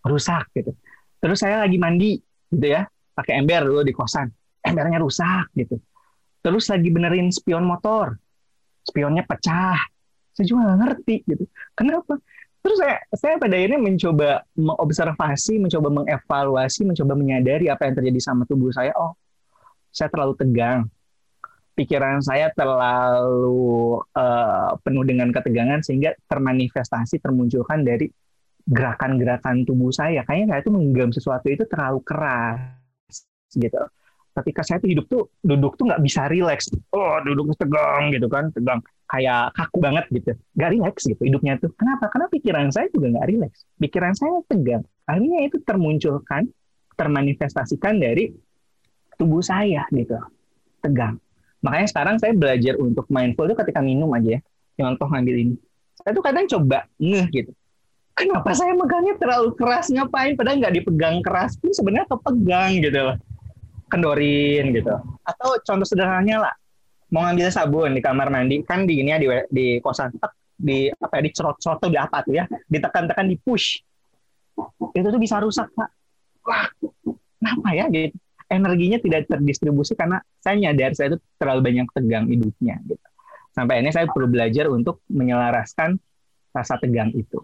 rusak gitu. Terus saya lagi mandi gitu ya pakai ember dulu di kosan. Embernya rusak gitu. Terus lagi benerin spion motor. Spionnya pecah. Saya juga nggak ngerti gitu. Kenapa terus saya saya pada akhirnya mencoba mengobservasi mencoba mengevaluasi mencoba menyadari apa yang terjadi sama tubuh saya. Oh saya terlalu tegang. Pikiran saya terlalu uh, penuh dengan ketegangan sehingga termanifestasi termunculkan dari gerakan-gerakan tubuh saya. Kayaknya saya itu menggenggam sesuatu itu terlalu keras gitu. Ketika saya tuh hidup tuh duduk tuh nggak bisa rileks. Oh duduk tegang gitu kan tegang kayak kaku banget gitu. Nggak rileks gitu hidupnya tuh. Kenapa? Karena pikiran saya juga nggak rileks pikiran saya tegang. Akhirnya itu termunculkan termanifestasikan dari tubuh saya gitu. Tegang. Makanya sekarang saya belajar untuk mindful itu ketika minum aja ya. Contoh ngambil ini. Saya tuh kadang coba ngeh gitu. Kenapa saya megangnya terlalu keras? Ngapain? Padahal nggak dipegang keras pun sebenarnya kepegang gitu. Loh kendorin gitu. Atau contoh sederhananya lah, mau ngambil sabun di kamar mandi kan di ini ya di, di kosan tek, di apa ya di cerot-cerot tuh di apa tuh ya ditekan-tekan di push. Itu tuh bisa rusak pak wah kenapa ya gitu? Energinya tidak terdistribusi karena saya nyadar saya itu terlalu banyak tegang hidupnya gitu. Sampai ini saya perlu belajar untuk menyelaraskan rasa tegang itu.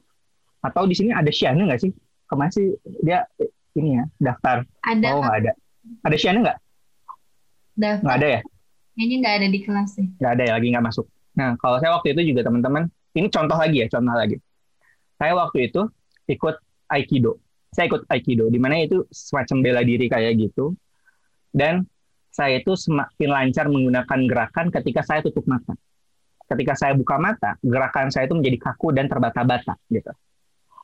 Atau di sini ada Shiana nggak sih? Kemarin sih dia ini ya daftar. Ada oh nggak ada. Ada Shiana nggak? Nggak ada ya? Kayaknya nggak ada di kelas sih. Nggak ada ya, lagi nggak masuk. Nah, kalau saya waktu itu juga teman-teman, ini contoh lagi ya, contoh lagi. Saya waktu itu ikut Aikido. Saya ikut Aikido, di mana itu semacam bela diri kayak gitu. Dan saya itu semakin lancar menggunakan gerakan ketika saya tutup mata. Ketika saya buka mata, gerakan saya itu menjadi kaku dan terbata-bata gitu.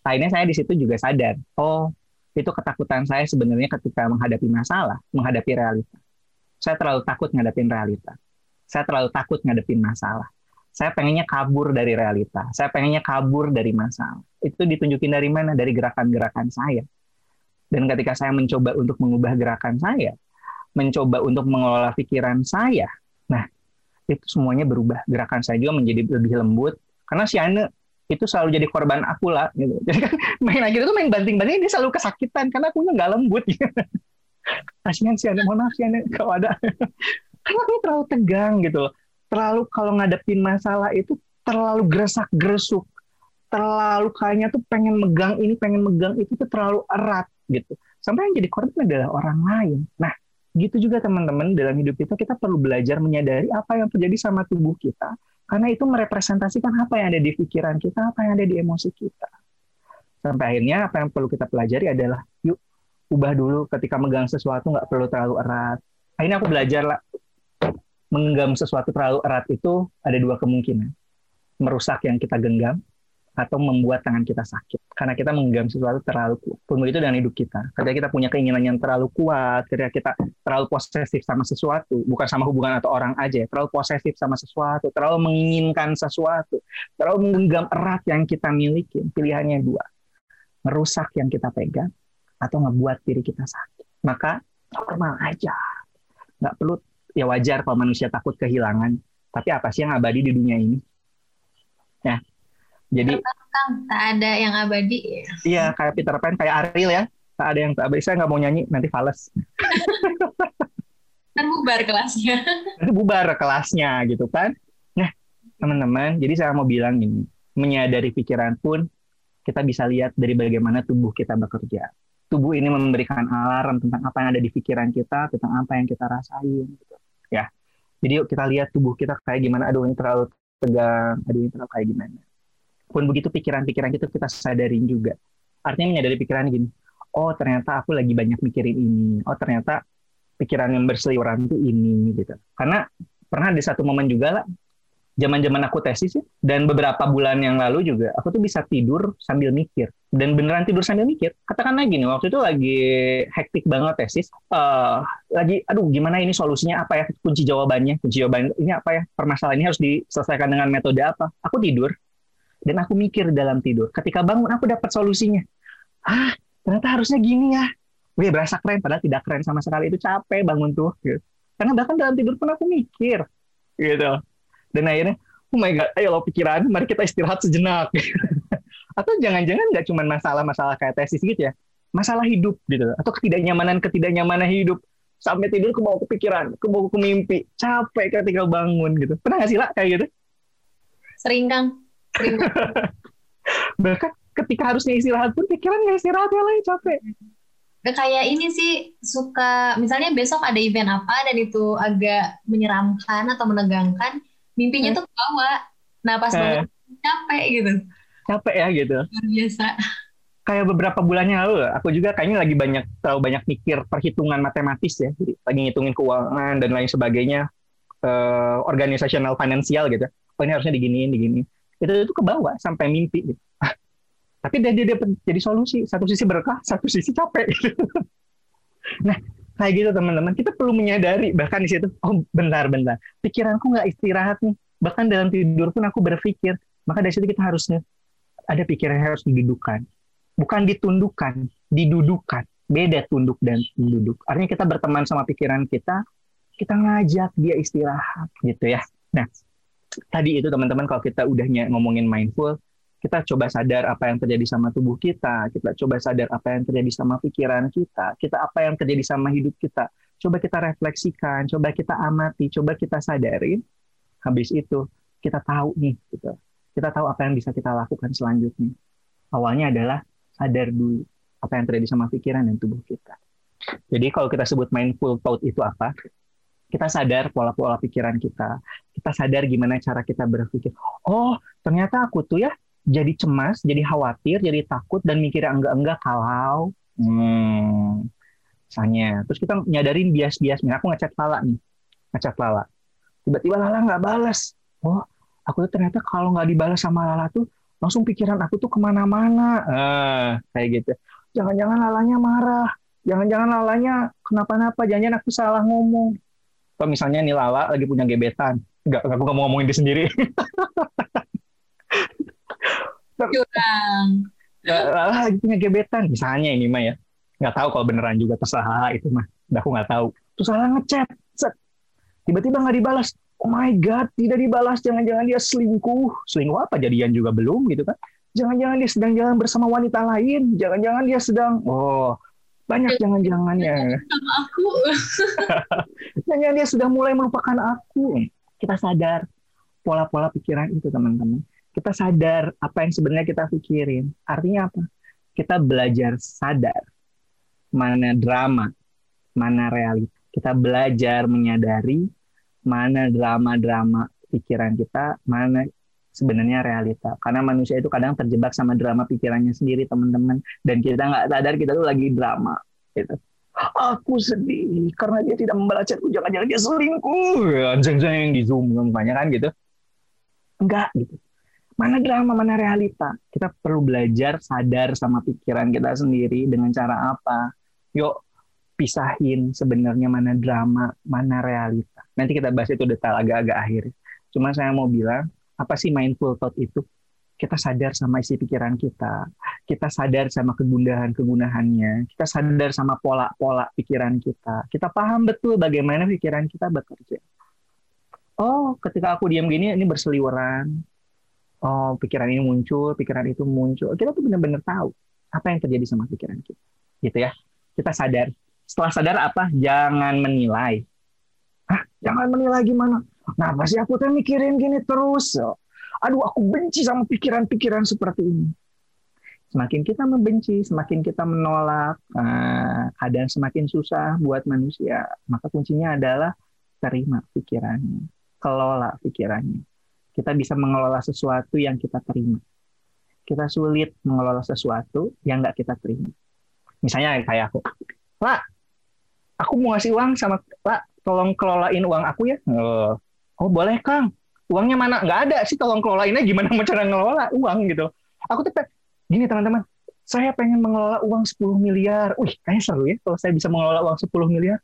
Akhirnya saya di situ juga sadar, oh itu ketakutan saya sebenarnya ketika menghadapi masalah, menghadapi realita. Saya terlalu takut ngadepin realita. Saya terlalu takut ngadepin masalah. Saya pengennya kabur dari realita. Saya pengennya kabur dari masalah. Itu ditunjukin dari mana? Dari gerakan-gerakan saya. Dan ketika saya mencoba untuk mengubah gerakan saya, mencoba untuk mengelola pikiran saya, nah itu semuanya berubah. Gerakan saya juga menjadi lebih lembut. Karena si Ane itu selalu jadi korban aku lah. Gitu. Jadi kan main akhir itu main banting-banting dia selalu kesakitan karena aku nggak lembut. Gitu. Kasihan si Ane, mohon maaf si Ane kalau ada. karena aku terlalu tegang gitu loh. Terlalu kalau ngadepin masalah itu terlalu geresak-geresuk. Terlalu kayaknya tuh pengen megang ini, pengen megang itu tuh terlalu erat gitu. Sampai yang jadi korban adalah orang lain. Nah, gitu juga teman-teman dalam hidup kita kita perlu belajar menyadari apa yang terjadi sama tubuh kita karena itu merepresentasikan apa yang ada di pikiran kita apa yang ada di emosi kita sampai akhirnya apa yang perlu kita pelajari adalah yuk ubah dulu ketika megang sesuatu nggak perlu terlalu erat akhirnya aku belajar lah menggenggam sesuatu terlalu erat itu ada dua kemungkinan merusak yang kita genggam atau membuat tangan kita sakit karena kita menggenggam sesuatu terlalu kuat. Pun begitu dengan hidup kita. Ketika kita punya keinginan yang terlalu kuat, ketika kita terlalu posesif sama sesuatu, bukan sama hubungan atau orang aja, terlalu posesif sama sesuatu, terlalu menginginkan sesuatu, terlalu menggenggam erat yang kita miliki, pilihannya dua. Merusak yang kita pegang atau ngebuat diri kita sakit. Maka normal aja. Nggak perlu, ya wajar kalau manusia takut kehilangan. Tapi apa sih yang abadi di dunia ini? Ya, jadi tak ada yang abadi. Iya, kayak Peter Pan, kayak Ariel ya. Tak ada yang tak abadi. Saya nggak mau nyanyi, nanti fales. Kan bubar kelasnya. Nanti bubar kelasnya gitu kan. Nah, teman-teman, jadi saya mau bilang ini, menyadari pikiran pun kita bisa lihat dari bagaimana tubuh kita bekerja. Tubuh ini memberikan alarm tentang apa yang ada di pikiran kita, tentang apa yang kita rasain. Gitu. Ya, jadi yuk kita lihat tubuh kita kayak gimana. Aduh ini terlalu tegang, aduh ini terlalu kayak gimana pun begitu pikiran-pikiran itu kita sadarin juga. Artinya menyadari pikiran gini, oh ternyata aku lagi banyak mikirin ini, oh ternyata pikiran yang berseliweran itu ini gitu. Karena pernah di satu momen juga lah, zaman-zaman aku tesis ya, dan beberapa bulan yang lalu juga, aku tuh bisa tidur sambil mikir. Dan beneran tidur sambil mikir. Katakanlah gini, waktu itu lagi hektik banget tesis, uh, lagi, aduh gimana ini solusinya apa ya, kunci jawabannya, kunci jawaban ini apa ya, permasalahan ini harus diselesaikan dengan metode apa. Aku tidur, dan aku mikir dalam tidur. Ketika bangun aku dapat solusinya. Ah, ternyata harusnya gini ya. Wih, berasa keren padahal tidak keren sama sekali itu capek bangun tuh gitu. Karena bahkan dalam tidur pun aku mikir gitu. Dan akhirnya, oh my god, ayo lo pikiran, mari kita istirahat sejenak. Atau jangan-jangan nggak cuma masalah-masalah kayak tesis gitu ya, masalah hidup gitu, atau ketidaknyamanan ketidaknyamanan hidup sampai tidur ke bawah kepikiran, ke bawah ke mimpi, capek ketika bangun gitu. Pernah nggak sih lah kayak gitu? Sering Kang. bahkan ketika harusnya istirahat pun pikiran nggak istirahat ya lah capek kayak ini sih suka misalnya besok ada event apa dan itu agak menyeramkan atau menegangkan mimpinya hmm. tuh bawa nah pas eh. capek gitu. Capek ya gitu. Luar biasa. Kayak beberapa bulannya lalu aku juga kayaknya lagi banyak terlalu banyak mikir perhitungan matematis ya. Jadi lagi ngitungin keuangan dan lain sebagainya uh, organisasional finansial gitu. Oh ini harusnya diginiin diginiin. Itu itu ke bawah sampai mimpi gitu. tapi dia dia dapat jadi solusi. Satu sisi berkah satu sisi capek. Nah kayak gitu teman-teman. Kita perlu menyadari bahkan di situ oh bentar-bentar pikiranku nggak istirahat nih. Bahkan dalam tidur pun aku berpikir maka dari situ kita harusnya ada pikiran yang harus didudukan. Bukan ditundukkan didudukan. Beda tunduk dan duduk. Artinya kita berteman sama pikiran kita kita ngajak dia istirahat gitu ya. Nah tadi itu teman-teman kalau kita udahnya ngomongin mindful, kita coba sadar apa yang terjadi sama tubuh kita, kita coba sadar apa yang terjadi sama pikiran kita, kita apa yang terjadi sama hidup kita. Coba kita refleksikan, coba kita amati, coba kita sadarin. Habis itu kita tahu nih, gitu. Kita tahu apa yang bisa kita lakukan selanjutnya. Awalnya adalah sadar dulu apa yang terjadi sama pikiran dan tubuh kita. Jadi kalau kita sebut mindful thought itu apa? kita sadar pola-pola pikiran kita. Kita sadar gimana cara kita berpikir. Oh, ternyata aku tuh ya jadi cemas, jadi khawatir, jadi takut dan mikir enggak-enggak kalau hmm, misalnya. Terus kita nyadarin bias-biasnya. Aku ngechat Lala nih, ngechat Lala. Tiba-tiba Lala nggak balas. Oh, aku tuh ternyata kalau nggak dibalas sama Lala tuh langsung pikiran aku tuh ke mana-mana. Ah, kayak gitu. Jangan-jangan Lalanya marah. Jangan-jangan Lalanya kenapa-napa. Jangan-jangan aku salah ngomong kalau misalnya nih Lala lagi punya gebetan, enggak, aku nggak mau ngomongin dia sendiri. Curang. Ya, Lala lagi punya gebetan, misalnya ini mah ya. Nggak tahu kalau beneran juga terserah itu mah. Udah aku nggak tahu. terus salah ngechat tiba-tiba nggak dibalas. Oh my god tidak dibalas. Jangan-jangan dia selingkuh. Selingkuh apa? Jadian juga belum gitu kan. Jangan-jangan dia sedang jalan bersama wanita lain. Jangan-jangan dia sedang oh banyak jangan-jangannya. aku. Jangan dia sudah mulai melupakan aku. Kita sadar pola-pola pikiran itu teman-teman kita sadar apa yang sebenarnya kita pikirin artinya apa kita belajar sadar mana drama mana realita kita belajar menyadari mana drama-drama pikiran kita, mana sebenarnya realita. Karena manusia itu kadang terjebak sama drama pikirannya sendiri, teman-teman. Dan kita nggak sadar kita tuh lagi drama. Gitu. Aku sedih karena dia tidak membalas chatku. Jangan-jangan dia selingkuh. Anjing-anjing di zoom banyak kan gitu. Enggak gitu. Mana drama, mana realita. Kita perlu belajar sadar sama pikiran kita sendiri dengan cara apa. Yuk pisahin sebenarnya mana drama, mana realita. Nanti kita bahas itu detail agak-agak akhir. Cuma saya mau bilang, apa sih mindful thought itu? Kita sadar sama isi pikiran kita. Kita sadar sama kegundahan-kegunahannya. Kita sadar sama pola-pola pikiran kita. Kita paham betul bagaimana pikiran kita bekerja. Oh, ketika aku diam gini, ini berseliweran. Oh, pikiran ini muncul, pikiran itu muncul. Kita tuh benar-benar tahu apa yang terjadi sama pikiran kita. Gitu ya. Kita sadar setelah sadar apa? Jangan menilai. Hah? Jangan menilai gimana? Kenapa sih aku tuh mikirin gini terus? Aduh, aku benci sama pikiran-pikiran seperti ini. Semakin kita membenci, semakin kita menolak, uh, keadaan semakin susah buat manusia. Maka kuncinya adalah terima pikirannya, kelola pikirannya. Kita bisa mengelola sesuatu yang kita terima. Kita sulit mengelola sesuatu yang nggak kita terima. Misalnya kayak aku, Pak, aku mau ngasih uang sama Pak, tolong kelolain uang aku ya. Oh, oh boleh Kang. Uangnya mana? Nggak ada sih, tolong kelolainnya gimana mau cara ngelola uang gitu. Aku tuh gini teman-teman, saya pengen mengelola uang 10 miliar. Wih, kayaknya seru ya kalau saya bisa mengelola uang 10 miliar.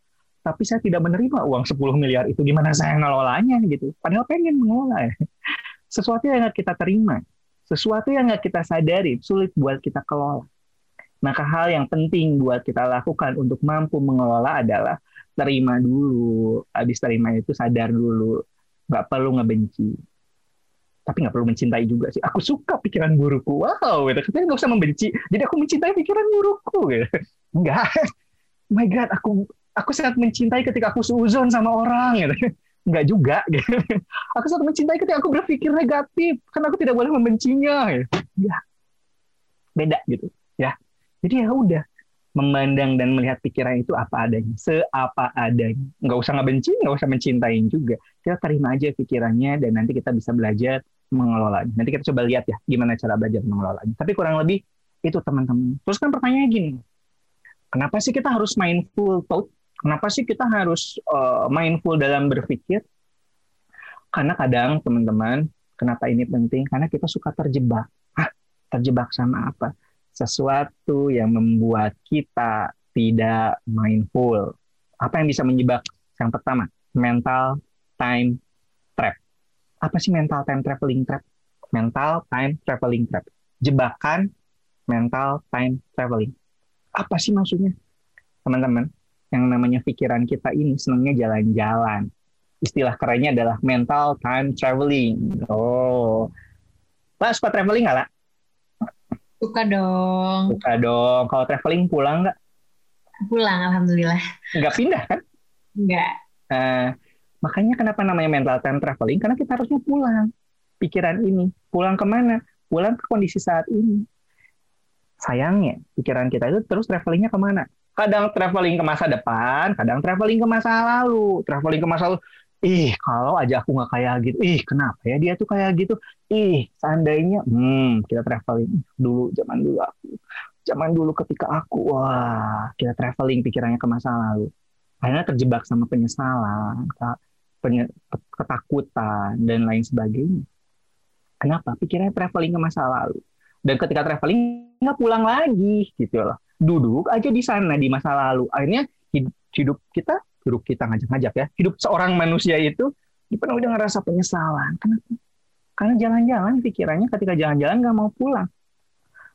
Tapi saya tidak menerima uang 10 miliar itu. Gimana saya ngelolanya gitu. Padahal pengen mengelola ya. Sesuatu yang nggak kita terima. Sesuatu yang nggak kita sadari, sulit buat kita kelola. Maka hal yang penting buat kita lakukan untuk mampu mengelola adalah terima dulu. Habis terima itu sadar dulu. Nggak perlu ngebenci. Tapi nggak perlu mencintai juga sih. Aku suka pikiran burukku. Wow, gitu. Tapi nggak usah membenci. Jadi aku mencintai pikiran burukku. Gitu. Enggak. My God, aku aku sangat mencintai ketika aku seuzon sama orang. Gitu. Enggak juga. Gitu. Aku sangat mencintai ketika aku berpikir negatif. Karena aku tidak boleh membencinya. Gitu. Enggak. Beda gitu. Ya. Jadi ya udah memandang dan melihat pikiran itu apa adanya, seapa adanya. Nggak usah ngebenci, nggak usah mencintai juga. Kita terima aja pikirannya dan nanti kita bisa belajar mengelolanya. Nanti kita coba lihat ya gimana cara belajar mengelolanya. Tapi kurang lebih itu teman-teman. Terus kan pertanyaannya gini, kenapa sih kita harus mindful thought? Kenapa sih kita harus uh, mindful dalam berpikir? Karena kadang teman-teman, kenapa ini penting? Karena kita suka terjebak. Hah, terjebak sama apa? sesuatu yang membuat kita tidak mindful. Apa yang bisa menjebak? Yang pertama, mental time trap. Apa sih mental time traveling trap? Mental time traveling trap. Jebakan mental time traveling. Apa sih maksudnya? Teman-teman, yang namanya pikiran kita ini senangnya jalan-jalan. Istilah kerennya adalah mental time traveling. Oh, Pak suka traveling nggak lah? Suka dong. Suka dong. Kalau traveling pulang nggak? Pulang, alhamdulillah. Nggak pindah kan? Nggak. Nah, makanya kenapa namanya mental time traveling? Karena kita harusnya pulang. Pikiran ini. Pulang ke mana? Pulang ke kondisi saat ini. Sayangnya, pikiran kita itu terus travelingnya ke mana? Kadang traveling ke masa depan, kadang traveling ke masa lalu. Traveling ke masa lalu, ih kalau aja aku nggak kayak gitu, ih kenapa ya dia tuh kayak gitu, ih seandainya, hmm kita traveling dulu zaman dulu aku, zaman dulu ketika aku, wah kita traveling pikirannya ke masa lalu, akhirnya terjebak sama penyesalan, ketakutan dan lain sebagainya. Kenapa? Pikirannya traveling ke masa lalu. Dan ketika traveling nggak pulang lagi gitu loh. Duduk aja di sana di masa lalu. Akhirnya hidup kita hidup kita ngajak-ngajak ya. Hidup seorang manusia itu dipenuhi dengan rasa penyesalan. Kenapa? Karena jalan-jalan pikirannya ketika jalan-jalan nggak mau pulang.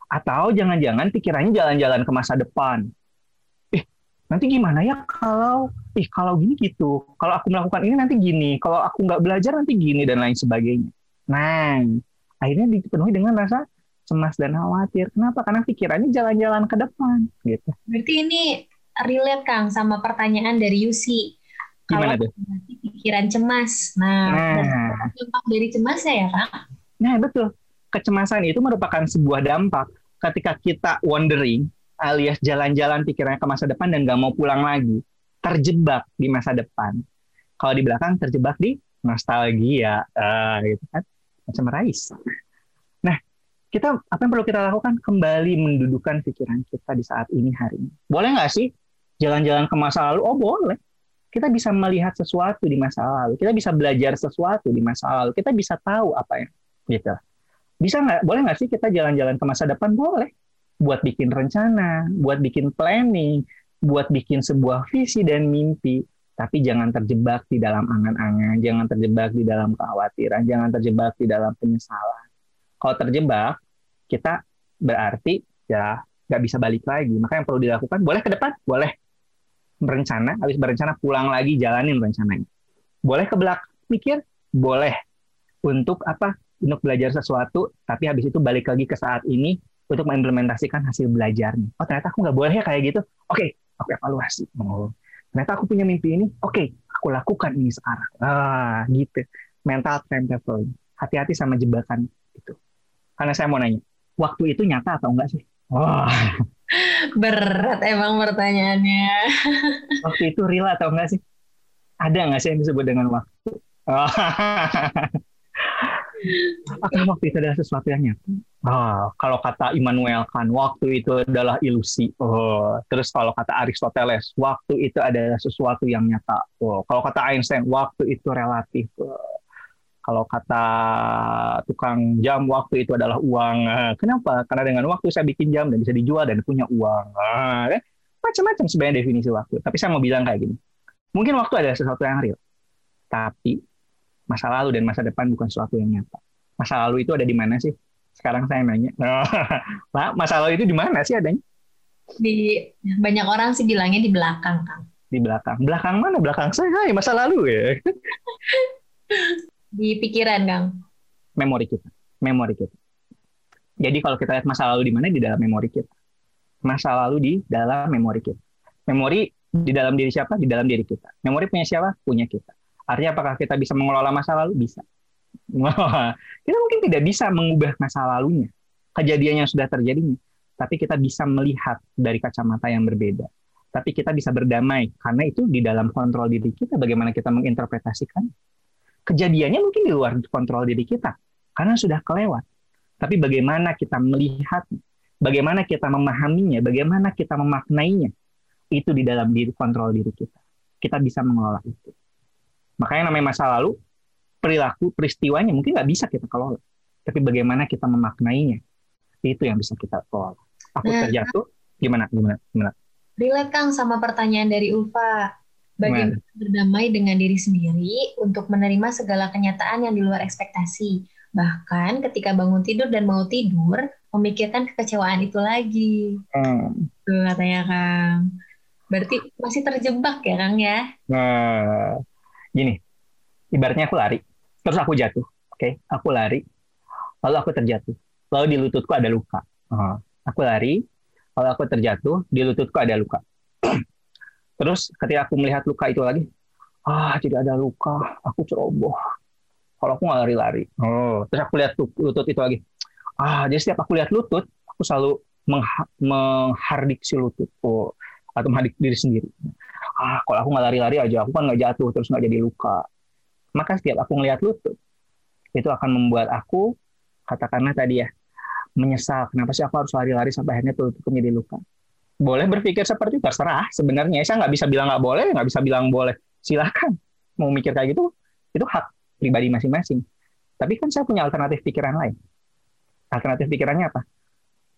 Atau jangan-jangan pikirannya jalan-jalan ke masa depan. Eh, nanti gimana ya kalau ih kalau gini gitu, kalau aku melakukan ini nanti gini, kalau aku nggak belajar nanti gini dan lain sebagainya. Nah, akhirnya dipenuhi dengan rasa cemas dan khawatir. Kenapa? Karena pikirannya jalan-jalan ke depan, gitu. Berarti ini relate Kang sama pertanyaan dari Yusi. Gimana Kalau tuh? pikiran cemas. Nah, Nah. dampak dari cemasnya ya Kang? Nah, betul. Kecemasan itu merupakan sebuah dampak ketika kita wandering alias jalan-jalan pikirannya ke masa depan dan nggak mau pulang lagi. Terjebak di masa depan. Kalau di belakang terjebak di nostalgia. Ah, gitu kan. Macam Rais. Kita apa yang perlu kita lakukan? Kembali mendudukan pikiran kita di saat ini hari ini. Boleh nggak sih jalan-jalan ke masa lalu? Oh, boleh. Kita bisa melihat sesuatu di masa lalu. Kita bisa belajar sesuatu di masa lalu. Kita bisa tahu apa yang gitu. Bisa nggak? Boleh nggak sih kita jalan-jalan ke masa depan? Boleh. Buat bikin rencana, buat bikin planning, buat bikin sebuah visi dan mimpi. Tapi jangan terjebak di dalam angan-angan, jangan terjebak di dalam kekhawatiran, jangan terjebak di dalam penyesalan. Kalau terjebak, kita berarti ya nggak bisa balik lagi. Maka yang perlu dilakukan, boleh ke depan, boleh berencana, habis berencana pulang lagi jalanin rencananya. Boleh ke belakang mikir, boleh untuk apa? Untuk belajar sesuatu, tapi habis itu balik lagi ke saat ini untuk mengimplementasikan hasil belajarnya. Oh ternyata aku nggak boleh ya kayak gitu. Oke, aku evaluasi. Oh, ternyata aku punya mimpi ini. Oke, aku lakukan ini sekarang. Ah, gitu. Mental time traveling. Hati-hati sama jebakan itu. Karena saya mau nanya, waktu itu nyata atau enggak sih? Wah, Berat emang pertanyaannya. waktu itu real atau enggak sih? Ada nggak sih yang disebut dengan waktu? Oh. Apakah waktu itu adalah sesuatu yang nyata? Oh, kalau kata Immanuel Kant, waktu itu adalah ilusi. Oh, terus kalau kata Aristoteles, waktu itu adalah sesuatu yang nyata. Oh, kalau kata Einstein, waktu itu relatif. Oh, kalau kata tukang jam, waktu itu adalah uang. Ah, Kenapa? Karena dengan waktu saya bikin jam dan bisa dijual dan punya uang. Ah, eh, Macam-macam sebenarnya definisi waktu. Tapi saya mau bilang kayak gini. Mungkin waktu adalah sesuatu yang real. Tapi masa lalu dan masa depan bukan sesuatu yang nyata. Masa lalu itu ada di mana sih? Sekarang saya nanya. Pak, masa lalu itu di mana sih adanya? Di banyak orang sih bilangnya di belakang Kang. Di belakang. Belakang mana? Belakang saya. Hai, masa lalu ya. Di pikiran Kang. Memori kita. Memori kita. Jadi kalau kita lihat masa lalu di mana? Di dalam memori kita. Masa lalu di dalam memori kita. Memori di dalam diri siapa? Di dalam diri kita. Memori punya siapa? Punya kita. Artinya apakah kita bisa mengelola masa lalu? Bisa. kita mungkin tidak bisa mengubah masa lalunya, kejadian yang sudah terjadinya, tapi kita bisa melihat dari kacamata yang berbeda. Tapi kita bisa berdamai karena itu di dalam kontrol diri kita bagaimana kita menginterpretasikan. Kejadiannya mungkin di luar kontrol diri kita karena sudah kelewat. Tapi bagaimana kita melihat, bagaimana kita memahaminya, bagaimana kita memaknainya, itu di dalam diri kontrol diri kita. Kita bisa mengelola itu. Makanya namanya masa lalu, perilaku, peristiwanya mungkin nggak bisa kita kelola. Tapi bagaimana kita memaknainya, itu yang bisa kita kelola. Aku Nah. terjatuh, gimana, gimana, gimana? Relate Kang sama pertanyaan dari Ulfa. Bagaimana berdamai dengan diri sendiri untuk menerima segala kenyataan yang di luar ekspektasi. Bahkan ketika bangun tidur dan mau tidur, memikirkan kekecewaan itu lagi. Hmm. Tuh katanya Kang. Berarti masih terjebak ya Kang ya? Nah, gini, ibaratnya aku lari, terus aku jatuh, oke? Aku lari, lalu aku terjatuh, lalu di lututku ada luka. Ah, aku lari, lalu aku terjatuh, di lututku ada luka. Terus ketika aku melihat luka itu lagi, ah tidak ada luka, aku ceroboh. Kalau aku nggak lari-lari, oh, terus aku lihat lu- lutut itu lagi, ah jadi setiap aku lihat lutut, aku selalu mengha- menghardik si lutut, atau menghardik diri sendiri. Ah kalau aku nggak lari-lari aja aku kan nggak jatuh terus nggak jadi luka. Maka setiap aku ngelihat lutut itu akan membuat aku katakanlah tadi ya menyesal kenapa sih aku harus lari-lari sampai akhirnya lututku menjadi luka boleh berpikir seperti itu terserah sebenarnya. Saya nggak bisa bilang nggak boleh nggak bisa bilang boleh. Silahkan. Mau mikir kayak gitu itu hak pribadi masing-masing. Tapi kan saya punya alternatif pikiran lain. Alternatif pikirannya apa?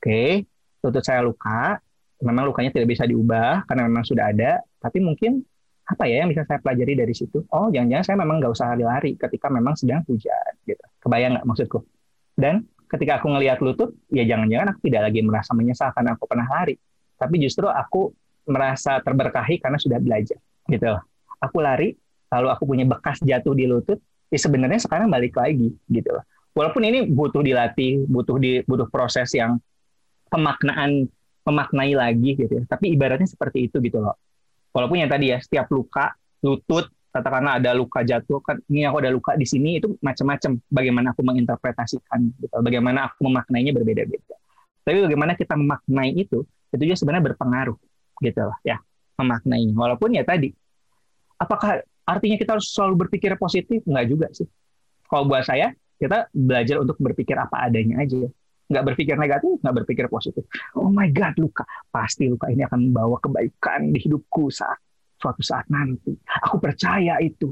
Oke lutut saya luka memang lukanya tidak bisa diubah karena memang sudah ada, tapi mungkin apa ya yang bisa saya pelajari dari situ? Oh, jangan-jangan saya memang nggak usah lari-lari ketika memang sedang hujan, gitu. Kebayang nggak maksudku? Dan ketika aku ngelihat lutut, ya jangan-jangan aku tidak lagi merasa menyesal karena aku pernah lari, tapi justru aku merasa terberkahi karena sudah belajar, gitu. aku lari, lalu aku punya bekas jatuh di lutut, ya sebenarnya sekarang balik lagi gitu. Walaupun ini butuh dilatih, butuh di butuh proses yang pemaknaan memaknai lagi gitu ya. Tapi ibaratnya seperti itu gitu loh. Walaupun yang tadi ya setiap luka lutut katakanlah ada luka jatuh kan ini aku ada luka di sini itu macam-macam bagaimana aku menginterpretasikan gitu. Bagaimana aku memaknainya berbeda-beda. Tapi bagaimana kita memaknai itu itu juga sebenarnya berpengaruh gitu loh ya memaknainya. Walaupun ya tadi apakah artinya kita harus selalu berpikir positif? Enggak juga sih. Kalau buat saya, kita belajar untuk berpikir apa adanya aja. Nggak berpikir negatif, nggak berpikir positif. Oh my God, luka. Pasti luka ini akan membawa kebaikan di hidupku saat suatu saat nanti. Aku percaya itu.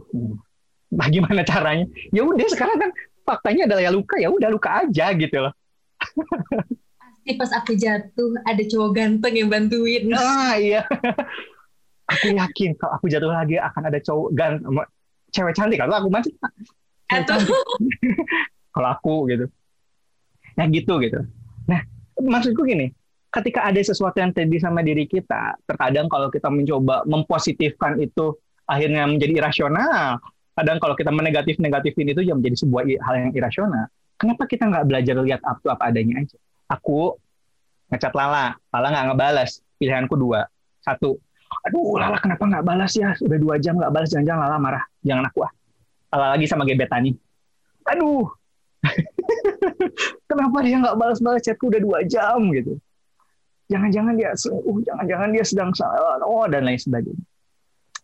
Bagaimana caranya? Ya udah sekarang kan faktanya adalah ya luka, ya udah luka aja gitu loh. Pas aku jatuh ada cowok ganteng yang bantuin. Nah iya. Aku yakin kalau aku jatuh lagi akan ada cowok gan cewek cantik. Kalau aku masih kalau aku gitu. Ya gitu gitu. Nah maksudku gini. Ketika ada sesuatu yang terjadi sama diri kita terkadang kalau kita mencoba mempositifkan itu akhirnya menjadi irasional. Kadang kalau kita menegatif negatifin itu yang menjadi sebuah hal yang irasional. Kenapa kita nggak belajar lihat up to apa adanya aja aku ngecat Lala. Lala nggak ngebalas pilihanku dua. Satu aduh Lala kenapa nggak balas ya? Udah dua jam nggak balas jangan-jangan Lala marah. Jangan aku ah. Lala lagi sama gebetan aduh kenapa dia nggak balas-balas? Chatku udah dua jam gitu. Jangan-jangan dia uh jangan-jangan dia sedang salah oh dan lain sebagainya.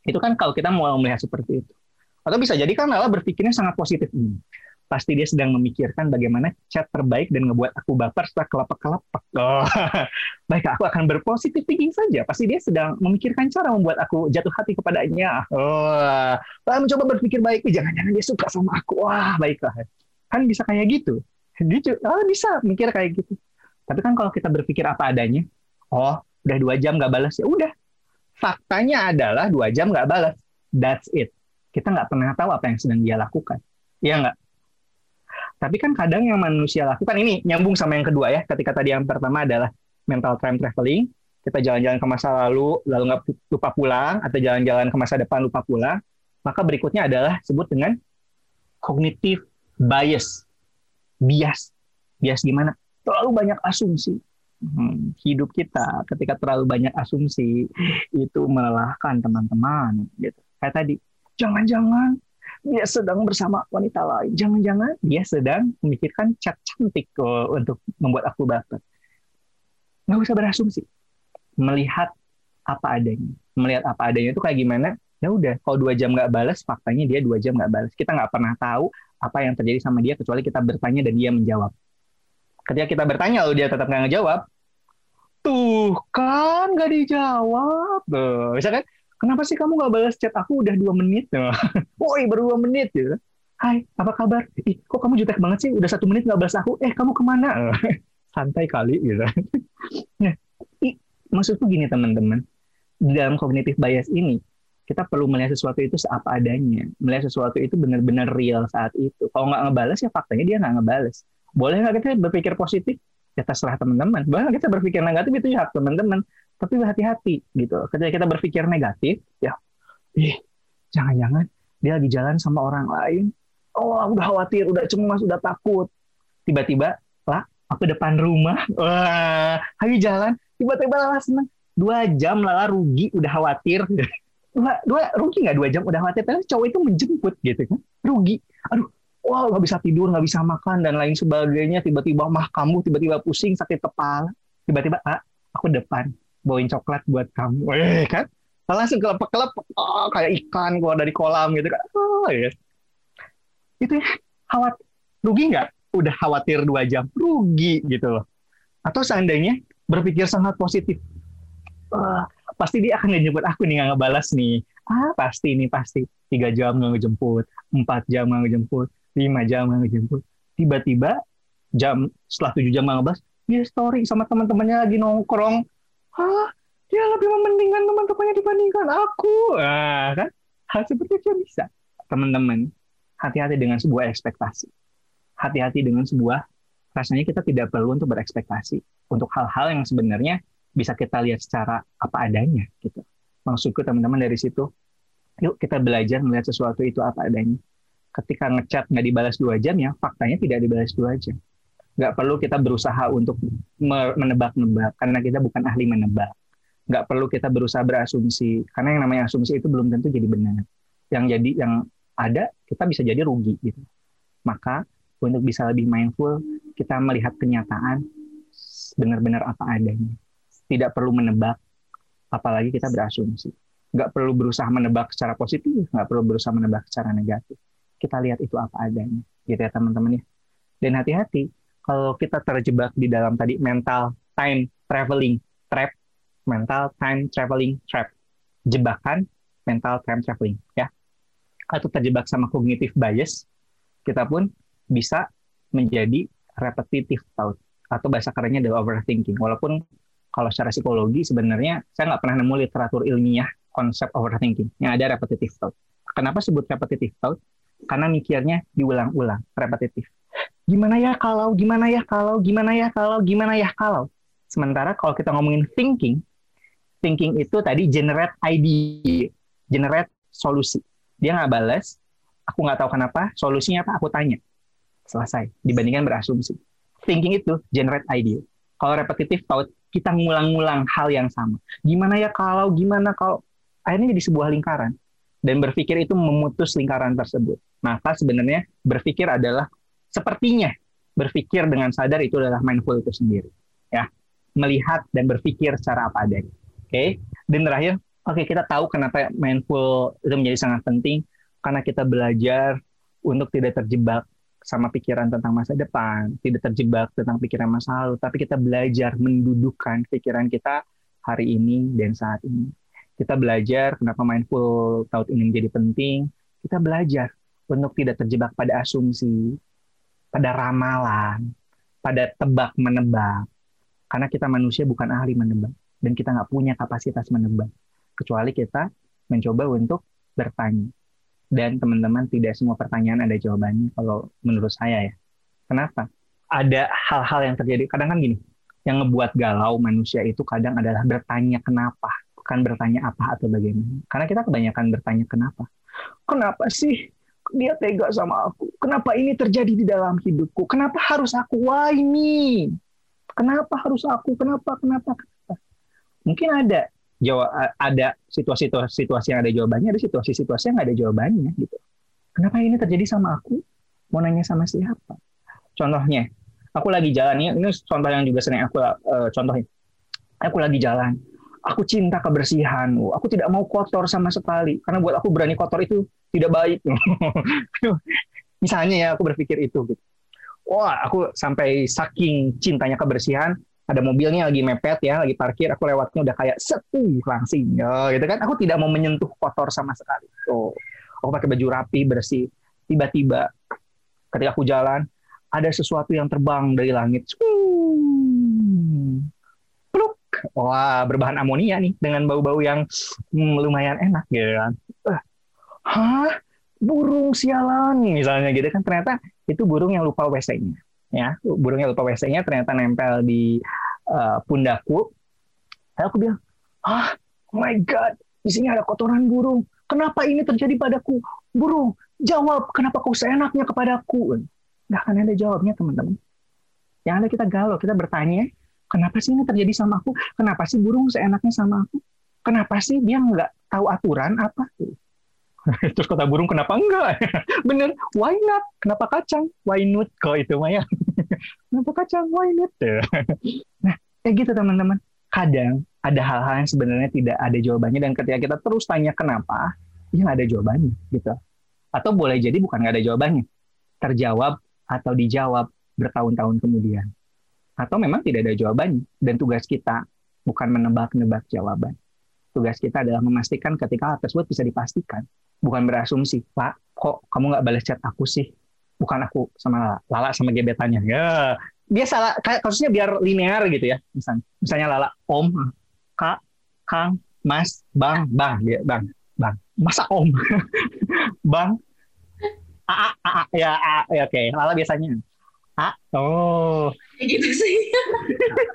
Itu kan kalau kita mau melihat seperti itu. Atau bisa jadi kan Lala berpikirnya sangat positif. Hmm pasti dia sedang memikirkan bagaimana chat terbaik dan ngebuat aku baper setelah kelepek-kelepek. Oh. Baik, aku akan berpositif thinking saja. Pasti dia sedang memikirkan cara membuat aku jatuh hati kepadanya. Oh, Lalu mencoba berpikir baik, jangan-jangan dia suka sama aku. Wah, baiklah. Kan bisa kayak gitu. Dia oh, bisa mikir kayak gitu. Tapi kan kalau kita berpikir apa adanya, oh, udah dua jam nggak balas ya udah. Faktanya adalah dua jam nggak balas. That's it. Kita nggak pernah tahu apa yang sedang dia lakukan. Iya nggak? Tapi kan kadang yang manusia lakukan ini nyambung sama yang kedua ya. Ketika tadi yang pertama adalah mental time traveling, kita jalan-jalan ke masa lalu lalu nggak lupa pulang atau jalan-jalan ke masa depan lupa pulang. Maka berikutnya adalah sebut dengan cognitive bias. Bias. Bias gimana? Terlalu banyak asumsi. Hmm, hidup kita ketika terlalu banyak asumsi itu melelahkan teman-teman gitu. Kayak tadi, jangan-jangan dia sedang bersama wanita lain. Jangan-jangan dia sedang memikirkan cat cantik uh, untuk membuat aku baper. Nggak usah berasumsi. Melihat apa adanya. Melihat apa adanya itu kayak gimana? Ya udah, kalau dua jam nggak balas, faktanya dia dua jam nggak balas. Kita nggak pernah tahu apa yang terjadi sama dia kecuali kita bertanya dan dia menjawab. Ketika kita bertanya lalu dia tetap nggak ngejawab, tuh kan nggak dijawab. Tuh, misalkan kenapa sih kamu gak balas chat aku udah dua menit? Woi, baru dua menit gitu. Hai, apa kabar? Ih, kok kamu jutek banget sih? Udah satu menit gak balas aku. Eh, kamu ke mana? Santai kali gitu. nah, maksudku gini teman-teman. Di dalam kognitif bias ini, kita perlu melihat sesuatu itu seapa adanya. Melihat sesuatu itu benar-benar real saat itu. Kalau nggak ngebales ya faktanya dia nggak ngebales. Boleh nggak kita berpikir positif? Ya terserah teman-teman. Bahkan kita berpikir negatif itu ya hak teman-teman tapi berhati-hati gitu. Ketika kita berpikir negatif, ya, ih, jangan-jangan dia lagi jalan sama orang lain. Oh, udah khawatir, udah cemas, udah takut. Tiba-tiba, lah, aku depan rumah, wah, lagi jalan, tiba-tiba lala seneng. Dua jam lala rugi, udah khawatir. Dua, dua rugi nggak dua jam udah khawatir? Tapi cowok itu menjemput gitu kan, rugi. Aduh, wow nggak bisa tidur, nggak bisa makan dan lain sebagainya. Tiba-tiba mah kamu, tiba-tiba pusing, sakit kepala. Tiba-tiba, ah, aku depan bawain coklat buat kamu. Eh kan? Langsung kelepek-kelepek. Oh, kayak ikan keluar dari kolam gitu kan. Oh, ya. itu ya khawatir rugi nggak? Udah khawatir dua jam rugi gitu loh. Atau seandainya berpikir sangat positif. Uh, pasti dia akan ngejemput aku nih nggak ngebalas nih. Ah pasti ini pasti. Tiga jam nggak ngejemput empat jam nggak ngejemput lima jam nggak ngejemput. Tiba-tiba jam setelah tujuh jam nggak ngebalas dia story sama teman-temannya lagi nongkrong Hah? Dia lebih mementingkan teman-temannya dibandingkan aku. Nah, kan? Hal seperti itu bisa. Teman-teman, hati-hati dengan sebuah ekspektasi. Hati-hati dengan sebuah rasanya kita tidak perlu untuk berekspektasi untuk hal-hal yang sebenarnya bisa kita lihat secara apa adanya gitu. Maksudku teman-teman dari situ Yuk kita belajar melihat sesuatu itu apa adanya. Ketika ngechat nggak dibalas dua jam ya, faktanya tidak dibalas dua jam. Nggak perlu kita berusaha untuk menebak-nebak, karena kita bukan ahli menebak. Nggak perlu kita berusaha berasumsi, karena yang namanya asumsi itu belum tentu jadi benar. Yang jadi yang ada, kita bisa jadi rugi gitu. Maka untuk bisa lebih mindful, kita melihat kenyataan benar-benar apa adanya. Tidak perlu menebak, apalagi kita berasumsi nggak perlu berusaha menebak secara positif, nggak perlu berusaha menebak secara negatif. Kita lihat itu apa adanya, gitu ya teman-teman ya. Dan hati-hati kalau kita terjebak di dalam tadi mental time traveling trap, mental time traveling trap, jebakan mental time traveling ya. Atau terjebak sama cognitive bias, kita pun bisa menjadi repetitive thought atau bahasa kerennya adalah overthinking. Walaupun kalau secara psikologi sebenarnya saya nggak pernah nemu literatur ilmiah konsep overthinking yang ada repetitive thought. Kenapa sebut repetitive thought? Karena mikirnya diulang-ulang, repetitif. Gimana ya kalau, gimana ya kalau, gimana ya kalau, gimana ya kalau. Sementara kalau kita ngomongin thinking, thinking itu tadi generate idea, generate solusi. Dia nggak balas, aku nggak tahu kenapa, solusinya apa, aku tanya. Selesai. Dibandingkan berasumsi. Thinking itu generate idea. Kalau thought, kita ngulang-ngulang hal yang sama. Gimana ya kalau, gimana kalau, akhirnya jadi sebuah lingkaran dan berpikir itu memutus lingkaran tersebut. Maka sebenarnya berpikir adalah sepertinya berpikir dengan sadar itu adalah mindful itu sendiri, ya melihat dan berpikir secara apa adanya. Oke, okay? dan terakhir, oke okay, kita tahu kenapa mindful itu menjadi sangat penting karena kita belajar untuk tidak terjebak sama pikiran tentang masa depan, tidak terjebak tentang pikiran masa lalu, tapi kita belajar mendudukkan pikiran kita hari ini dan saat ini kita belajar kenapa mindful thought ini menjadi penting. Kita belajar untuk tidak terjebak pada asumsi, pada ramalan, pada tebak menebak. Karena kita manusia bukan ahli menebak dan kita nggak punya kapasitas menebak. Kecuali kita mencoba untuk bertanya. Dan teman-teman tidak semua pertanyaan ada jawabannya kalau menurut saya ya. Kenapa? Ada hal-hal yang terjadi. Kadang kan gini, yang ngebuat galau manusia itu kadang adalah bertanya kenapa bukan bertanya apa atau bagaimana. Karena kita kebanyakan bertanya kenapa. Kenapa sih dia tega sama aku? Kenapa ini terjadi di dalam hidupku? Kenapa harus aku? Why me? Kenapa harus aku? Kenapa? Kenapa? Kenapa? Mungkin ada jawab ada situasi-situasi yang ada jawabannya, ada situasi-situasi yang nggak ada jawabannya gitu. Kenapa ini terjadi sama aku? Mau nanya sama siapa? Contohnya, aku lagi jalan ini, ini contoh yang juga sering aku uh, contohin. Aku lagi jalan, aku cinta kebersihan, aku tidak mau kotor sama sekali, karena buat aku berani kotor itu tidak baik. Misalnya ya, aku berpikir itu. Gitu. Wah, aku sampai saking cintanya kebersihan, ada mobilnya lagi mepet ya, lagi parkir, aku lewatnya udah kayak setuh langsing, ya, gitu kan? Aku tidak mau menyentuh kotor sama sekali. Oh, aku pakai baju rapi, bersih. Tiba-tiba, ketika aku jalan, ada sesuatu yang terbang dari langit. wah berbahan amonia nih dengan bau-bau yang hmm, lumayan enak gitu kan. Hah? Burung sialan misalnya gitu kan ternyata itu burung yang lupa WC-nya ya. Burung yang lupa WC-nya ternyata nempel di uh, pundakku. Lalu aku bilang, "Ah, oh my god, di sini ada kotoran burung. Kenapa ini terjadi padaku? Burung, jawab kenapa kau seenaknya kepadaku?" Nggak akan ada jawabnya, teman-teman. Yang ada kita galau, kita bertanya, Kenapa sih ini terjadi sama aku? Kenapa sih burung seenaknya sama aku? Kenapa sih dia nggak tahu aturan apa? Terus kata burung, kenapa enggak? Bener, why not? Kenapa kacang? Why not? Kok itu Maya? kenapa kacang? Why not? nah, kayak gitu teman-teman. Kadang ada hal-hal yang sebenarnya tidak ada jawabannya dan ketika kita terus tanya kenapa, ya nggak ada jawabannya gitu. Atau boleh jadi bukan nggak ada jawabannya, terjawab atau dijawab bertahun-tahun kemudian atau memang tidak ada jawabannya dan tugas kita bukan menebak-nebak jawaban tugas kita adalah memastikan ketika hal tersebut bisa dipastikan bukan berasumsi pak kok kamu nggak balas chat aku sih bukan aku sama Lala, sama gebetannya ya biasa kayak kasusnya biar linear gitu ya misalnya misalnya Lala Om Kak Kang Mas Bang Bang ya Bang Bang masa Om Bang A, A, A, ya, A, ya oke. Okay. Lala biasanya A. Oh. Gitu sih.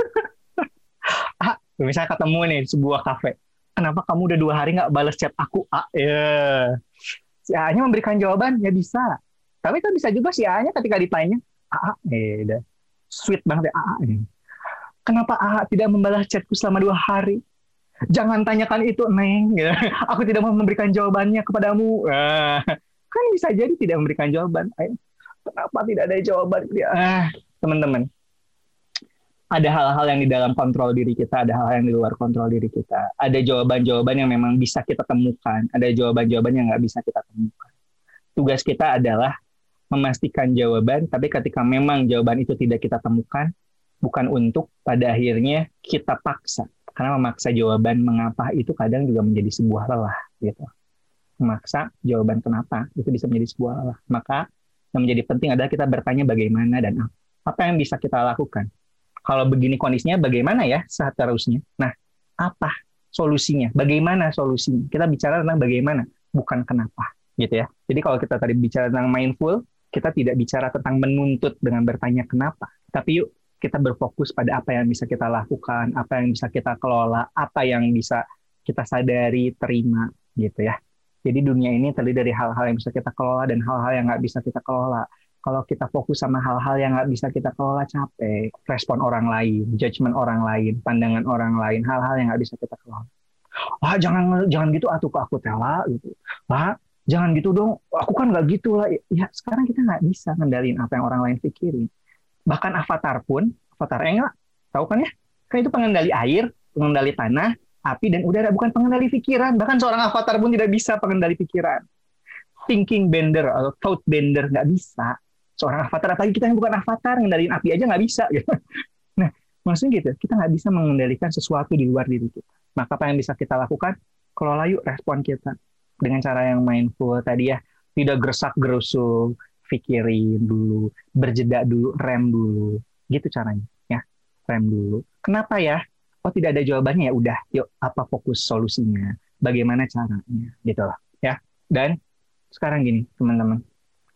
A, misalnya ketemu nih di sebuah kafe. Kenapa kamu udah dua hari nggak balas chat aku A? Ya yeah. si A nya memberikan jawaban ya bisa. Tapi kan bisa juga si A nya ketika ditanya A eh udah. Sweet banget ya A kenapa A tidak membalas chatku selama dua hari? Jangan tanyakan itu neng. Ya. aku tidak mau memberikan jawabannya kepadamu. Ah, kan bisa jadi tidak memberikan jawaban. Kenapa tidak ada jawaban? Ah, teman-teman ada hal-hal yang di dalam kontrol diri kita, ada hal-hal yang di luar kontrol diri kita. Ada jawaban-jawaban yang memang bisa kita temukan, ada jawaban-jawaban yang nggak bisa kita temukan. Tugas kita adalah memastikan jawaban, tapi ketika memang jawaban itu tidak kita temukan, bukan untuk pada akhirnya kita paksa. Karena memaksa jawaban mengapa itu kadang juga menjadi sebuah lelah. gitu. Memaksa jawaban kenapa itu bisa menjadi sebuah lelah. Maka yang menjadi penting adalah kita bertanya bagaimana dan apa. Apa yang bisa kita lakukan kalau begini kondisinya bagaimana ya seterusnya? Nah, apa solusinya? Bagaimana solusinya? Kita bicara tentang bagaimana, bukan kenapa, gitu ya. Jadi kalau kita tadi bicara tentang mindful, kita tidak bicara tentang menuntut dengan bertanya kenapa, tapi yuk kita berfokus pada apa yang bisa kita lakukan, apa yang bisa kita kelola, apa yang bisa kita sadari, terima, gitu ya. Jadi dunia ini terdiri dari hal-hal yang bisa kita kelola dan hal-hal yang nggak bisa kita kelola kalau kita fokus sama hal-hal yang nggak bisa kita kelola capek, respon orang lain, judgement orang lain, pandangan orang lain, hal-hal yang nggak bisa kita kelola. Ah jangan jangan gitu atuh ke aku tela gitu. Ah jangan gitu dong, aku kan nggak gitu lah. Ya sekarang kita nggak bisa ngendalin apa yang orang lain pikirin. Bahkan avatar pun, avatar enggak, tahu kan ya? Kan itu pengendali air, pengendali tanah, api dan udara, bukan pengendali pikiran. Bahkan seorang avatar pun tidak bisa pengendali pikiran thinking bender atau thought bender nggak bisa seorang avatar apalagi kita yang bukan avatar ngendaliin api aja nggak bisa gitu. Nah, maksudnya gitu, kita nggak bisa mengendalikan sesuatu di luar diri kita. Maka apa yang bisa kita lakukan? Kelola yuk respon kita dengan cara yang mindful tadi ya, tidak gersak gerusuk, pikirin dulu, berjeda dulu, rem dulu, gitu caranya ya, rem dulu. Kenapa ya? Oh tidak ada jawabannya ya udah, yuk apa fokus solusinya, bagaimana caranya, gitu lah ya. Dan sekarang gini teman-teman,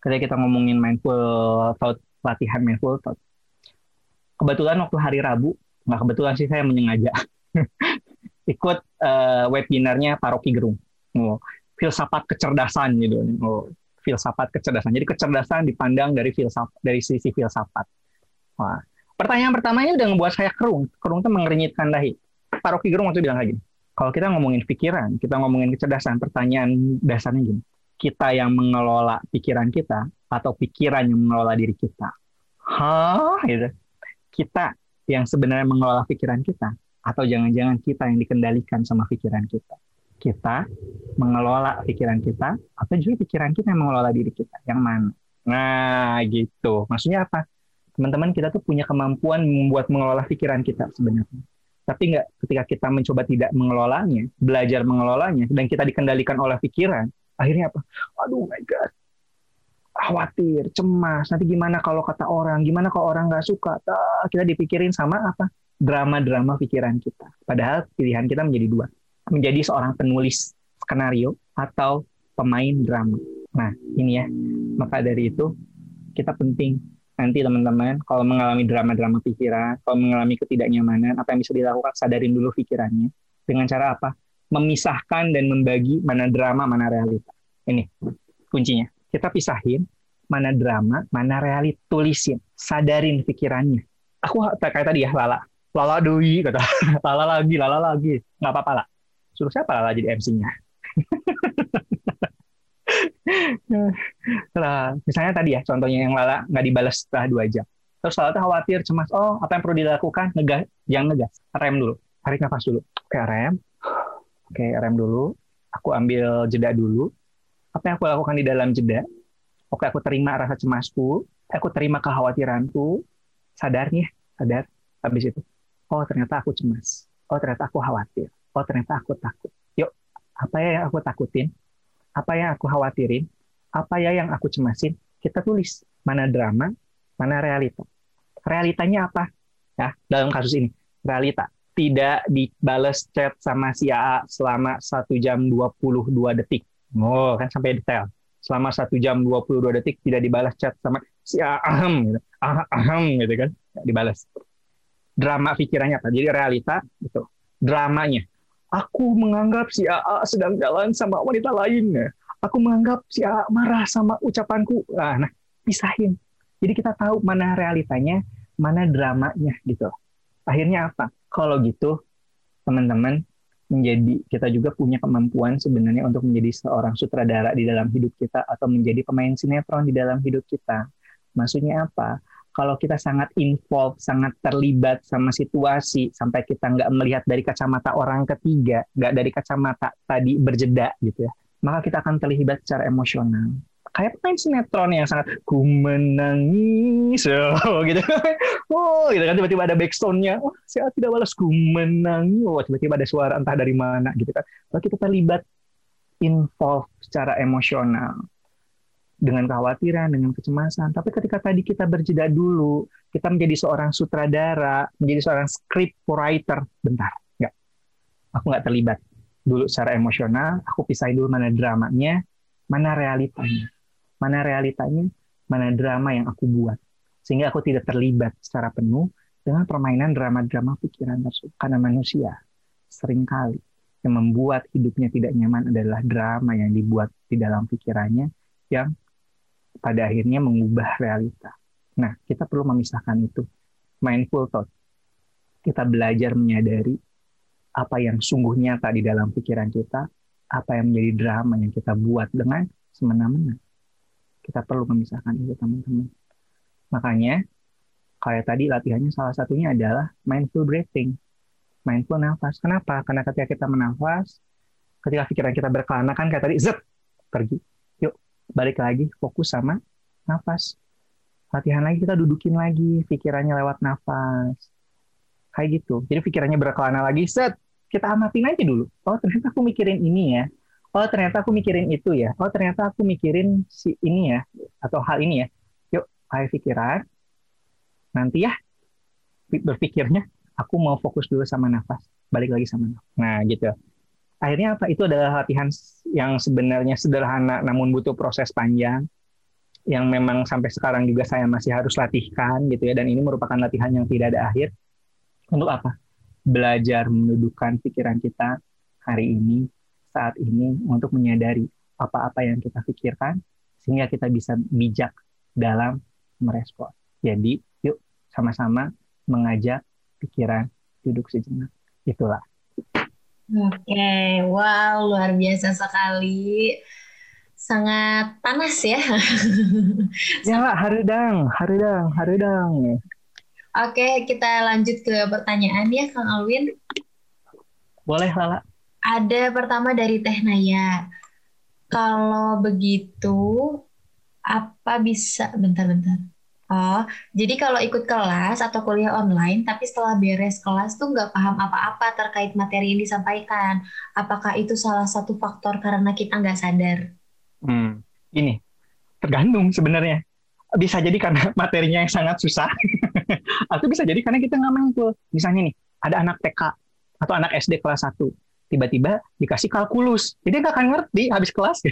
ketika kita ngomongin mindful thought latihan mindful thought kebetulan waktu hari Rabu nggak kebetulan sih saya menyengaja. Ikut uh, webinarnya Paroki Gerung. Oh, filsafat kecerdasan gitu. Oh, filsafat kecerdasan. Jadi kecerdasan dipandang dari filsafat dari sisi filsafat. Wah. pertanyaan pertamanya udah ngebuat saya kerung. Kerung itu mengernyitkan dahi. Paroki Gerung waktu bilang lagi kalau kita ngomongin pikiran kita ngomongin kecerdasan pertanyaan dasarnya gini kita yang mengelola pikiran kita atau pikiran yang mengelola diri kita? Hah? Gitu. Kita yang sebenarnya mengelola pikiran kita atau jangan-jangan kita yang dikendalikan sama pikiran kita? Kita mengelola pikiran kita atau juga pikiran kita yang mengelola diri kita? Yang mana? Nah, gitu. Maksudnya apa? Teman-teman kita tuh punya kemampuan membuat mengelola pikiran kita sebenarnya. Tapi nggak ketika kita mencoba tidak mengelolanya, belajar mengelolanya, dan kita dikendalikan oleh pikiran, akhirnya apa? Aduh my god. Khawatir cemas. Nanti gimana kalau kata orang? Gimana kalau orang nggak suka? Kita dipikirin sama apa? Drama-drama pikiran kita. Padahal pilihan kita menjadi dua. Menjadi seorang penulis skenario atau pemain drama. Nah ini ya. Maka dari itu kita penting. Nanti teman-teman kalau mengalami drama-drama pikiran kalau mengalami ketidaknyamanan apa yang bisa dilakukan? Sadarin dulu pikirannya. Dengan cara apa memisahkan dan membagi mana drama, mana realita. Ini kuncinya. Kita pisahin mana drama, mana realita. Tulisin, sadarin pikirannya. Aku kayak tadi ya, Lala. Lala doi, kata. Lala lagi, Lala lagi. Nggak apa-apa lah. Suruh siapa Lala jadi MC-nya? nah, misalnya tadi ya, contohnya yang Lala nggak dibalas setelah dua jam. Terus Lala tuh khawatir, cemas. Oh, apa yang perlu dilakukan? Ngegas, jangan ngegas. Rem dulu. Tarik nafas dulu. Kayak rem, Oke, rem dulu. Aku ambil jeda dulu. Apa yang aku lakukan di dalam jeda? Oke, aku terima rasa cemasku. Aku terima kekhawatiranku. Sadar nih, sadar. Habis itu, oh ternyata aku cemas. Oh ternyata aku khawatir. Oh ternyata aku takut. Yuk, apa ya yang aku takutin? Apa yang aku khawatirin? Apa ya yang aku cemasin? Kita tulis mana drama, mana realita. Realitanya apa? Ya, dalam kasus ini, realita tidak dibalas chat sama si AA selama 1 jam 22 detik. Oh, kan sampai detail. Selama 1 jam 22 detik tidak dibalas chat sama si AA gitu. Ahem gitu kan. Tidak dibalas. Drama pikirannya apa? Jadi realita itu. Dramanya. Aku menganggap si AA sedang jalan sama wanita lainnya. Aku menganggap si AA marah sama ucapanku. Nah, nah pisahin. Jadi kita tahu mana realitanya, mana dramanya gitu. Akhirnya apa? Kalau gitu, teman-teman, menjadi kita juga punya kemampuan sebenarnya untuk menjadi seorang sutradara di dalam hidup kita atau menjadi pemain sinetron di dalam hidup kita. Maksudnya apa? kalau kita sangat involved, sangat terlibat sama situasi, sampai kita nggak melihat dari kacamata orang ketiga, nggak dari kacamata tadi berjeda gitu ya, maka kita akan terlibat secara emosional. Kayak pemain sinetron yang sangat ku menangis, oh, gitu. Oh, gitu kan tiba-tiba ada backsoundnya, oh, saya tidak balas ku menangis, oh, tiba-tiba ada suara entah dari mana gitu kan. Kalau kita terlibat involved secara emosional. Dengan kekhawatiran, dengan kecemasan. Tapi ketika tadi kita berjeda dulu, kita menjadi seorang sutradara, menjadi seorang script writer, bentar, nggak, aku nggak terlibat dulu secara emosional, aku pisahin dulu mana dramanya, mana realitanya, mana realitanya, mana drama yang aku buat, sehingga aku tidak terlibat secara penuh dengan permainan drama-drama pikiran tersebut. Karena manusia sering kali yang membuat hidupnya tidak nyaman adalah drama yang dibuat di dalam pikirannya yang pada akhirnya mengubah realita. Nah, kita perlu memisahkan itu. Mindful thought. Kita belajar menyadari apa yang sungguh nyata di dalam pikiran kita, apa yang menjadi drama yang kita buat dengan semena-mena. Kita perlu memisahkan itu, teman-teman. Makanya, kayak tadi latihannya salah satunya adalah mindful breathing. Mindful nafas. Kenapa? Karena ketika kita menafas, ketika pikiran kita berkelana kan kayak tadi, zet, pergi balik lagi fokus sama nafas. Latihan lagi kita dudukin lagi pikirannya lewat nafas. Kayak gitu. Jadi pikirannya berkelana lagi, set, kita amatin aja dulu. Oh ternyata aku mikirin ini ya. Oh ternyata aku mikirin itu ya. Oh ternyata aku mikirin si ini ya. Atau hal ini ya. Yuk, ayo pikiran. Nanti ya berpikirnya aku mau fokus dulu sama nafas. Balik lagi sama nafas. Nah gitu akhirnya apa itu adalah latihan yang sebenarnya sederhana namun butuh proses panjang yang memang sampai sekarang juga saya masih harus latihkan gitu ya dan ini merupakan latihan yang tidak ada akhir untuk apa belajar mendudukkan pikiran kita hari ini saat ini untuk menyadari apa-apa yang kita pikirkan sehingga kita bisa bijak dalam merespon jadi yuk sama-sama mengajak pikiran duduk sejenak itulah Oke, wow, luar biasa sekali. Sangat panas ya. ya, haridang, haridang, haridang. Oke, kita lanjut ke pertanyaan ya, Kang Alwin. Boleh, Lala. Ada pertama dari Teh Naya. Kalau begitu, apa bisa... Bentar-bentar. Oh, jadi kalau ikut kelas atau kuliah online, tapi setelah beres kelas tuh nggak paham apa-apa terkait materi yang disampaikan. Apakah itu salah satu faktor karena kita nggak sadar? Hmm, ini tergantung sebenarnya. Bisa jadi karena materinya yang sangat susah, atau bisa jadi karena kita nggak mampu. Misalnya nih, ada anak TK atau anak SD kelas 1, tiba-tiba dikasih kalkulus, jadi nggak akan ngerti habis kelas.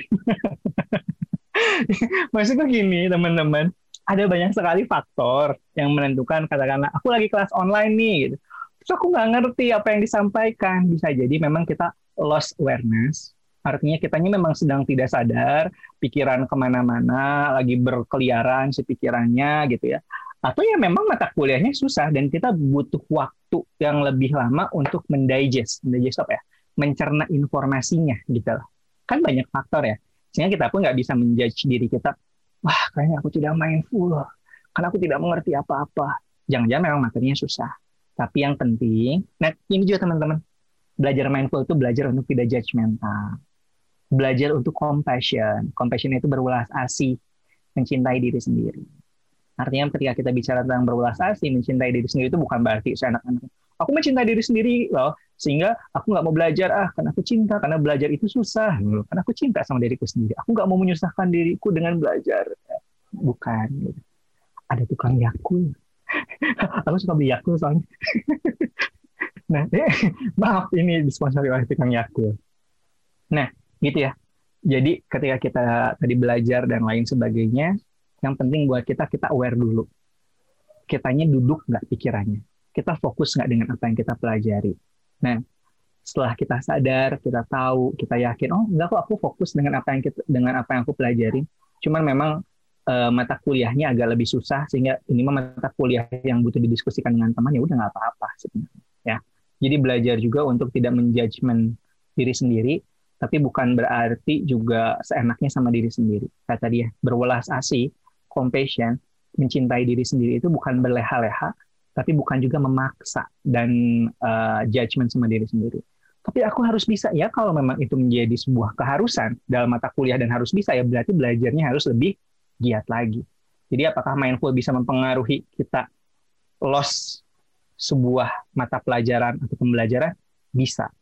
Maksudnya gini, teman-teman ada banyak sekali faktor yang menentukan katakanlah aku lagi kelas online nih gitu. Terus aku nggak ngerti apa yang disampaikan. Bisa jadi memang kita lost awareness. Artinya kitanya memang sedang tidak sadar, pikiran ke mana-mana, lagi berkeliaran si pikirannya gitu ya. Atau ya memang mata kuliahnya susah dan kita butuh waktu yang lebih lama untuk mendigest. Mendigest apa ya? Mencerna informasinya gitu lah. Kan banyak faktor ya. Sehingga kita pun nggak bisa menjudge diri kita, wah kayaknya aku tidak mindful karena aku tidak mengerti apa-apa. Jangan-jangan memang materinya susah. Tapi yang penting, nah ini juga teman-teman, belajar mindful itu belajar untuk tidak judgmental. Belajar untuk compassion. Compassion itu berulas asih, mencintai diri sendiri. Artinya ketika kita bicara tentang berulas asih, mencintai diri sendiri itu bukan berarti seenak-enak. Aku mencintai diri sendiri loh, sehingga aku nggak mau belajar ah karena aku cinta karena belajar itu susah gitu. karena aku cinta sama diriku sendiri. Aku nggak mau menyusahkan diriku dengan belajar. Bukan gitu. ada tukang yakul. Aku suka beli yakul soalnya. Nah eh, maaf ini disponsori oleh tukang yakul. Nah gitu ya. Jadi ketika kita tadi belajar dan lain sebagainya yang penting buat kita kita aware dulu. Kitanya duduk nggak pikirannya. Kita fokus nggak dengan apa yang kita pelajari Nah, setelah kita sadar, kita tahu, kita yakin, oh enggak kok aku fokus dengan apa yang kita, dengan apa yang aku pelajari. Cuman memang uh, mata kuliahnya agak lebih susah sehingga ini mah mata kuliah yang butuh didiskusikan dengan teman ya udah nggak apa-apa sebenarnya. Ya, jadi belajar juga untuk tidak menjudgment diri sendiri, tapi bukan berarti juga seenaknya sama diri sendiri. Kata dia, berwelas asih, compassion, mencintai diri sendiri itu bukan berleha-leha, tapi bukan juga memaksa dan uh, judgment sama diri sendiri. Tapi aku harus bisa ya kalau memang itu menjadi sebuah keharusan dalam mata kuliah dan harus bisa ya berarti belajarnya harus lebih giat lagi. Jadi apakah mindful bisa mempengaruhi kita loss sebuah mata pelajaran atau pembelajaran? Bisa.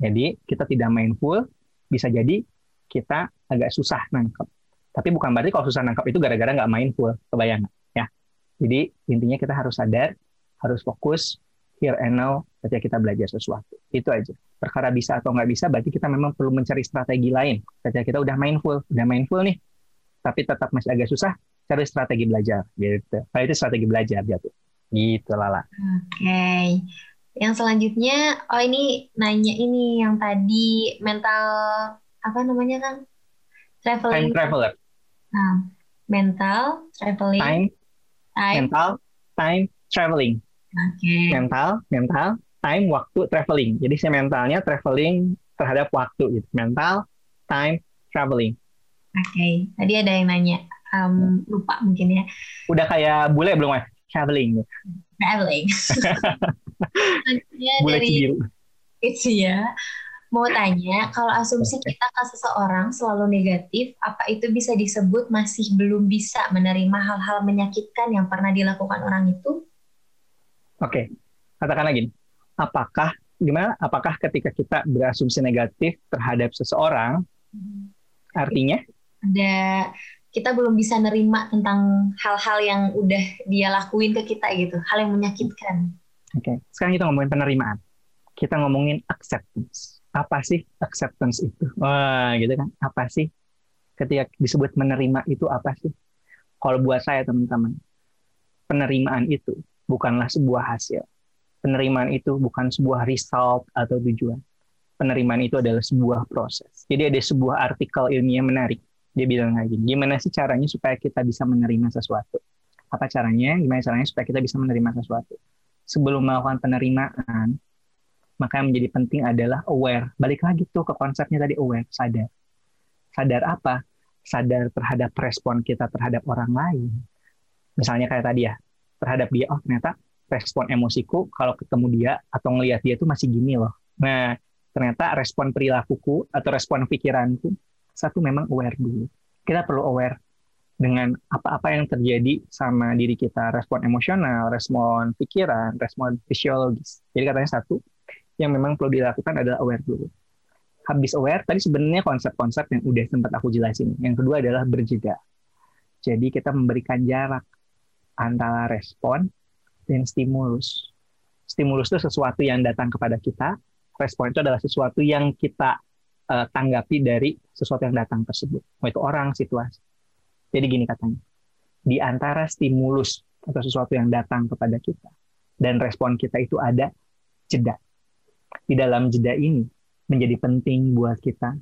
Jadi kita tidak mindful, bisa jadi kita agak susah nangkep. Tapi bukan berarti kalau susah nangkep itu gara-gara nggak mindful, kebayang ya. Jadi intinya kita harus sadar, harus fokus, here and now ketika kita belajar sesuatu. Itu aja. Perkara bisa atau nggak bisa, berarti kita memang perlu mencari strategi lain. Ketika kita udah mindful, udah mindful nih, tapi tetap masih agak susah, cari strategi belajar. Gitu. Nah, itu strategi belajar jatuh. Gitu, Lala. Oke. Okay. Yang selanjutnya, oh ini nanya ini yang tadi mental, apa namanya kan? Traveling. Time traveler. Nah, mental, traveling. Time. Time. Mental, time, traveling. Okay. Mental, mental, time, waktu, traveling. Jadi si mentalnya traveling terhadap waktu gitu. Mental, time, traveling. Oke, okay. tadi ada yang nanya. Um, lupa mungkin ya. Udah kayak bule belum ya? Traveling. Traveling. bule dari, cibiru. Itu ya. Mau tanya, kalau asumsi kita ke seseorang selalu negatif, apa itu bisa disebut masih belum bisa menerima hal-hal menyakitkan yang pernah dilakukan orang itu? Oke, okay. katakan lagi. Apakah gimana? Apakah ketika kita berasumsi negatif terhadap seseorang, hmm. artinya? Ada kita belum bisa nerima tentang hal-hal yang udah dia lakuin ke kita gitu, hal yang menyakitkan. Oke, okay. sekarang kita ngomongin penerimaan. Kita ngomongin acceptance. Apa sih acceptance itu? Wah, gitu kan? Apa sih? Ketika disebut menerima itu apa sih? Kalau buat saya teman-teman, penerimaan itu bukanlah sebuah hasil. Penerimaan itu bukan sebuah result atau tujuan. Penerimaan itu adalah sebuah proses. Jadi ada sebuah artikel ilmiah menarik. Dia bilang lagi, gimana sih caranya supaya kita bisa menerima sesuatu? Apa caranya? Gimana caranya supaya kita bisa menerima sesuatu? Sebelum melakukan penerimaan, maka yang menjadi penting adalah aware. Balik lagi tuh ke konsepnya tadi aware, sadar. Sadar apa? Sadar terhadap respon kita terhadap orang lain. Misalnya kayak tadi ya, terhadap dia oh ternyata respon emosiku kalau ketemu dia atau ngelihat dia tuh masih gini loh nah ternyata respon perilakuku atau respon pikiranku satu memang aware dulu kita perlu aware dengan apa-apa yang terjadi sama diri kita respon emosional respon pikiran respon fisiologis jadi katanya satu yang memang perlu dilakukan adalah aware dulu habis aware tadi sebenarnya konsep-konsep yang udah sempat aku jelasin yang kedua adalah berjeda jadi kita memberikan jarak antara respon dan stimulus. Stimulus itu sesuatu yang datang kepada kita, respon itu adalah sesuatu yang kita uh, tanggapi dari sesuatu yang datang tersebut. Mau itu orang, situasi. Jadi gini katanya, di antara stimulus atau sesuatu yang datang kepada kita dan respon kita itu ada jeda. Di dalam jeda ini menjadi penting buat kita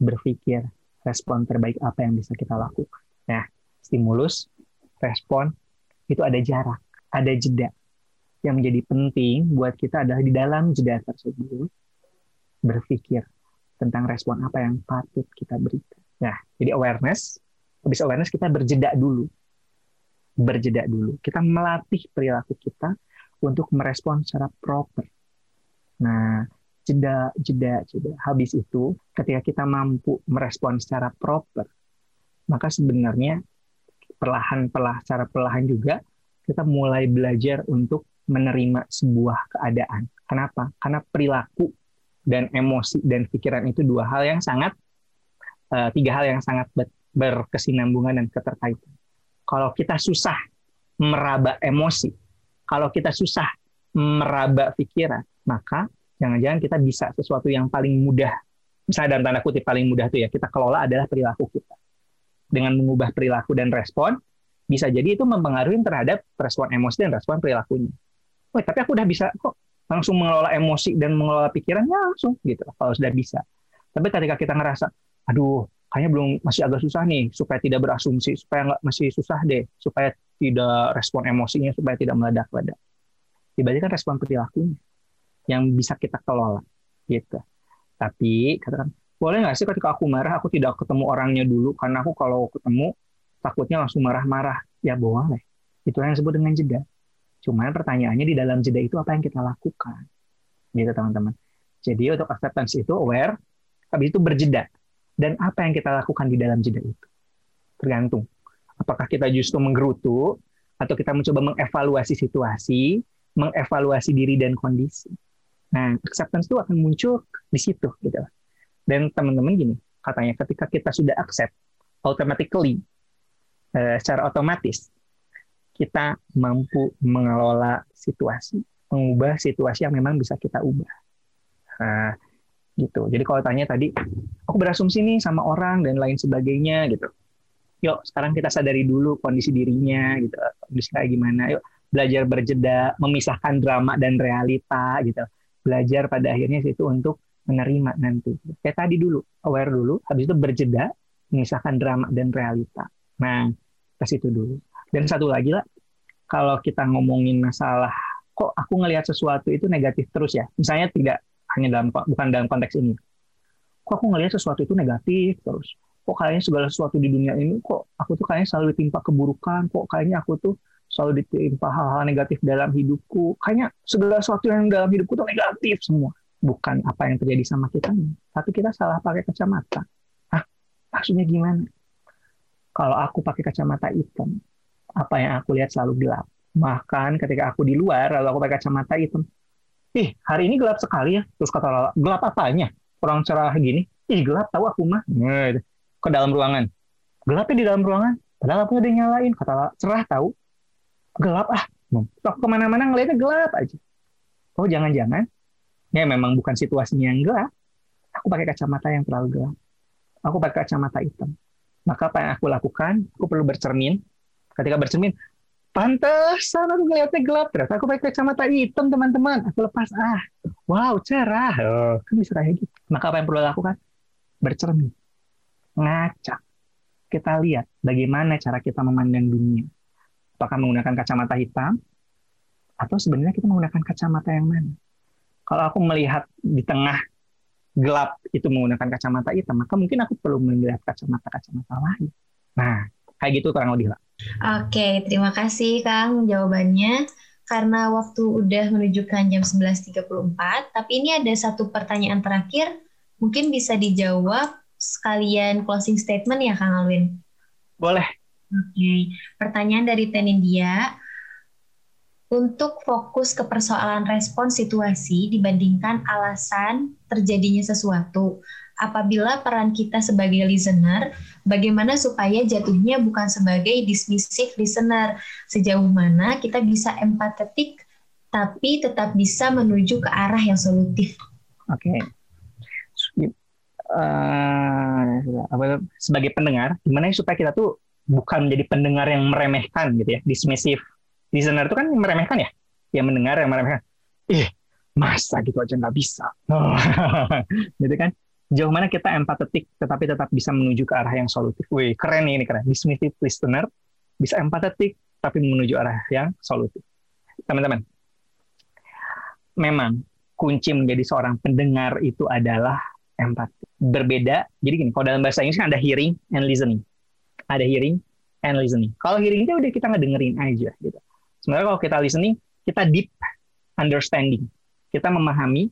berpikir respon terbaik apa yang bisa kita lakukan. Nah, stimulus, respon, itu ada jarak, ada jeda. Yang menjadi penting buat kita adalah di dalam jeda tersebut berpikir tentang respon apa yang patut kita berikan. Nah, jadi awareness, habis awareness kita berjeda dulu. Berjeda dulu. Kita melatih perilaku kita untuk merespon secara proper. Nah, jeda, jeda, jeda. Habis itu, ketika kita mampu merespon secara proper, maka sebenarnya perlahan-perlahan secara perlahan juga kita mulai belajar untuk menerima sebuah keadaan. Kenapa? Karena perilaku dan emosi dan pikiran itu dua hal yang sangat uh, tiga hal yang sangat berkesinambungan dan keterkaitan. Kalau kita susah meraba emosi, kalau kita susah meraba pikiran, maka jangan-jangan kita bisa sesuatu yang paling mudah, misalnya dalam tanda kutip paling mudah itu ya, kita kelola adalah perilaku kita dengan mengubah perilaku dan respon, bisa jadi itu mempengaruhi terhadap respon emosi dan respon perilakunya. Oh, tapi aku udah bisa kok langsung mengelola emosi dan mengelola pikiran ya langsung gitu kalau sudah bisa. Tapi ketika kita ngerasa, aduh kayaknya belum masih agak susah nih supaya tidak berasumsi, supaya nggak masih susah deh, supaya tidak respon emosinya, supaya tidak meledak-ledak. Tiba-tiba kan respon perilakunya yang bisa kita kelola gitu. Tapi katakan boleh nggak sih ketika aku marah aku tidak ketemu orangnya dulu karena aku kalau ketemu takutnya langsung marah-marah. Ya boleh. Itu yang disebut dengan jeda. Cuman pertanyaannya di dalam jeda itu apa yang kita lakukan? Gitu teman-teman. Jadi untuk acceptance itu aware, habis itu berjeda. Dan apa yang kita lakukan di dalam jeda itu? Tergantung. Apakah kita justru menggerutu, atau kita mencoba mengevaluasi situasi, mengevaluasi diri dan kondisi. Nah, acceptance itu akan muncul di situ. gitu. Dan teman-teman gini, katanya ketika kita sudah accept, automatically, uh, secara otomatis, kita mampu mengelola situasi, mengubah situasi yang memang bisa kita ubah. Nah, gitu. Jadi kalau tanya tadi, aku berasumsi nih sama orang dan lain sebagainya gitu. Yuk, sekarang kita sadari dulu kondisi dirinya gitu. Kondisi kayak gimana. Yuk, belajar berjeda, memisahkan drama dan realita gitu. Belajar pada akhirnya situ untuk menerima nanti. Kayak tadi dulu, aware dulu, habis itu berjeda, memisahkan drama dan realita. Nah, ke situ dulu. Dan satu lagi lah, kalau kita ngomongin masalah kok aku ngelihat sesuatu itu negatif terus ya. Misalnya tidak hanya dalam bukan dalam konteks ini. Kok aku ngelihat sesuatu itu negatif terus. Kok kayaknya segala sesuatu di dunia ini kok aku tuh kayaknya selalu ditimpa keburukan. Kok kayaknya aku tuh selalu ditimpa hal-hal negatif dalam hidupku. Kayaknya segala sesuatu yang dalam hidupku tuh negatif semua. Bukan apa yang terjadi sama kita, tapi kita salah pakai kacamata. Hah? Maksudnya gimana? Kalau aku pakai kacamata hitam, apa yang aku lihat selalu gelap. Bahkan ketika aku di luar, lalu aku pakai kacamata hitam, ih hari ini gelap sekali ya. Terus kata Lala, gelap apanya? Kurang cerah gini. Ih gelap tahu aku mah. Nah, ke dalam ruangan. Gelapnya di dalam ruangan. Padahal aku udah nyalain. Kata Lala, cerah tahu. Gelap ah. Sok ke mana-mana ngeliatnya gelap aja. Oh jangan-jangan, ya memang bukan situasinya yang gelap. Aku pakai kacamata yang terlalu gelap. Aku pakai kacamata hitam. Maka apa yang aku lakukan? Aku perlu bercermin ketika bercermin pantesan aku ngeliatnya gelap ternyata aku pakai kacamata hitam teman-teman aku lepas ah wow cerah oh, kan bisa kayak gitu maka apa yang perlu lakukan bercermin ngaca kita lihat bagaimana cara kita memandang dunia apakah menggunakan kacamata hitam atau sebenarnya kita menggunakan kacamata yang mana kalau aku melihat di tengah gelap itu menggunakan kacamata hitam maka mungkin aku perlu melihat kacamata-kacamata lain nah kayak gitu kurang lebih lah Oke, terima kasih Kang jawabannya. Karena waktu udah menunjukkan jam 11.34, tapi ini ada satu pertanyaan terakhir, mungkin bisa dijawab sekalian closing statement ya Kang Alwin? Boleh. Oke, pertanyaan dari Tenindia. Untuk fokus ke persoalan respon situasi dibandingkan alasan terjadinya sesuatu, apabila peran kita sebagai listener, bagaimana supaya jatuhnya bukan sebagai dismissive listener, sejauh mana kita bisa empatetik tapi tetap bisa menuju ke arah yang solutif. Oke. Okay. Uh, eh, sebagai pendengar, gimana ya supaya kita tuh bukan menjadi pendengar yang meremehkan gitu ya, dismissive. Listener itu kan meremehkan ya, yang mendengar yang meremehkan. Ih, masa gitu aja nggak bisa. gitu kan? jauh mana kita empatetik tetapi tetap bisa menuju ke arah yang solutif. Wih, keren nih ini keren. Dismissive listener bisa empatetik tapi menuju arah yang solutif. Teman-teman, memang kunci menjadi seorang pendengar itu adalah empati. Berbeda, jadi gini, kalau dalam bahasa Inggris kan ada hearing and listening. Ada hearing and listening. Kalau hearing itu udah kita ngedengerin aja gitu. Sebenarnya kalau kita listening, kita deep understanding. Kita memahami,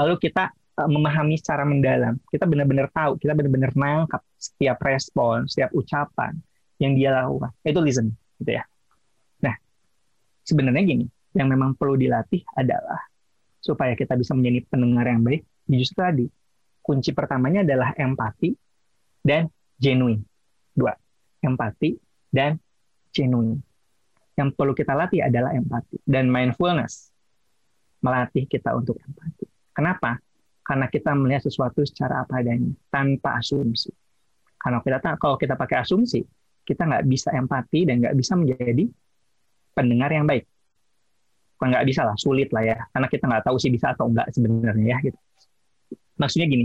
lalu kita Eh, memahami secara mendalam. Kita benar-benar tahu, kita benar-benar nangkap setiap respon, setiap ucapan yang dia lakukan. Itu listen, gitu ya. Nah, sebenarnya gini, yang memang perlu dilatih adalah supaya kita bisa menjadi pendengar yang baik. Justru tadi, kunci pertamanya adalah empati dan genuine. Dua, empati dan genuine. Yang perlu kita latih adalah empati dan mindfulness melatih kita untuk empati. Kenapa? karena kita melihat sesuatu secara apa adanya tanpa asumsi. Karena kita kalau kita pakai asumsi, kita nggak bisa empati dan nggak bisa menjadi pendengar yang baik. nggak bisa lah, sulit lah ya, karena kita nggak tahu sih bisa atau enggak sebenarnya ya. Gitu. Maksudnya gini,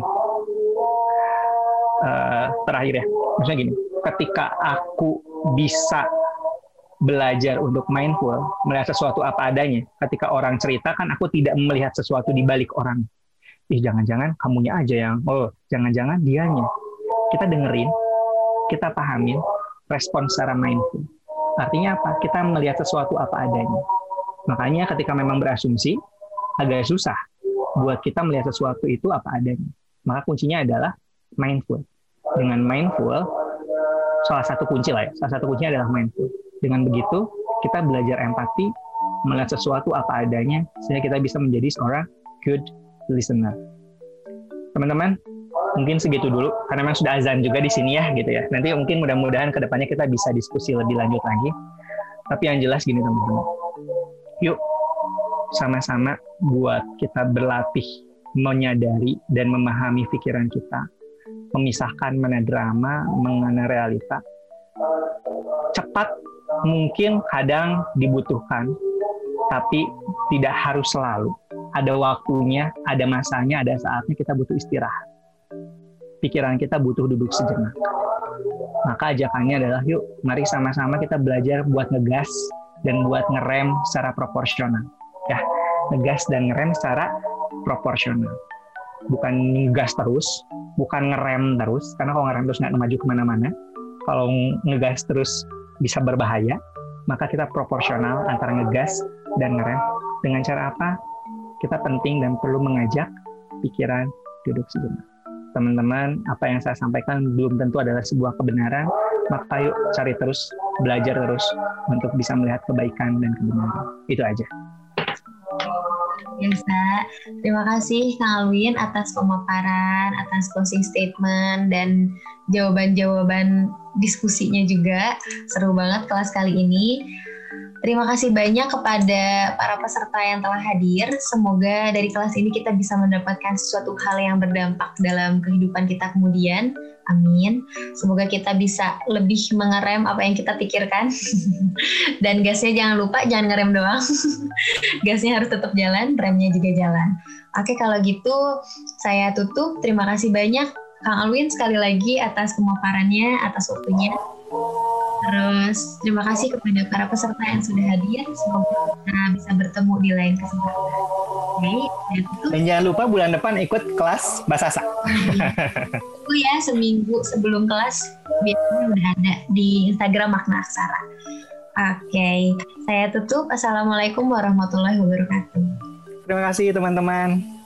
uh, terakhir ya, maksudnya gini, ketika aku bisa belajar untuk mindful, melihat sesuatu apa adanya. Ketika orang cerita kan aku tidak melihat sesuatu di balik orang. Ih jangan-jangan kamunya aja yang, oh jangan-jangan dianya. Kita dengerin, kita pahamin, respon secara mindful. Artinya apa? Kita melihat sesuatu apa adanya. Makanya ketika memang berasumsi, agak susah buat kita melihat sesuatu itu apa adanya. Maka kuncinya adalah mindful. Dengan mindful, salah satu kunci lah ya, salah satu kuncinya adalah mindful dengan begitu, kita belajar empati, melihat sesuatu apa adanya, sehingga kita bisa menjadi seorang good listener. Teman-teman, mungkin segitu dulu, karena memang sudah azan juga di sini ya, gitu ya. Nanti mungkin mudah-mudahan ke depannya kita bisa diskusi lebih lanjut lagi. Tapi yang jelas gini teman-teman, yuk sama-sama buat kita berlatih menyadari dan memahami pikiran kita, memisahkan mana drama, mengenai realita. Cepat mungkin kadang dibutuhkan, tapi tidak harus selalu. Ada waktunya, ada masanya, ada saatnya kita butuh istirahat. Pikiran kita butuh duduk sejenak. Maka ajakannya adalah yuk mari sama-sama kita belajar buat ngegas dan buat ngerem secara proporsional. Ya, ngegas dan ngerem secara proporsional. Bukan ngegas terus, bukan ngerem terus, karena kalau ngerem terus nggak maju ke mana-mana. Kalau ngegas terus bisa berbahaya, maka kita proporsional antara ngegas dan ngerem. Dengan cara apa? Kita penting dan perlu mengajak pikiran duduk sejenak. Teman-teman, apa yang saya sampaikan belum tentu adalah sebuah kebenaran, maka yuk cari terus, belajar terus untuk bisa melihat kebaikan dan kebenaran. Itu aja biasa. Terima kasih Kang Alwin atas pemaparan, atas closing statement dan jawaban-jawaban diskusinya juga. Seru banget kelas kali ini. Terima kasih banyak kepada para peserta yang telah hadir. Semoga dari kelas ini kita bisa mendapatkan sesuatu hal yang berdampak dalam kehidupan kita kemudian. Amin. Semoga kita bisa lebih mengerem apa yang kita pikirkan. Dan gasnya jangan lupa, jangan ngerem doang. gasnya harus tetap jalan, remnya juga jalan. Oke, kalau gitu saya tutup. Terima kasih banyak Kang Alwin sekali lagi atas pemaparannya, atas waktunya. Terus terima kasih kepada para peserta yang sudah hadir. Semoga kita bisa bertemu di lain kesempatan. Oke, dan jangan lupa bulan depan ikut kelas bahasa Tunggu ya seminggu sebelum kelas biasanya udah ada di Instagram Makna Aksara. Oke, saya tutup. Assalamualaikum warahmatullahi wabarakatuh. Terima kasih teman-teman.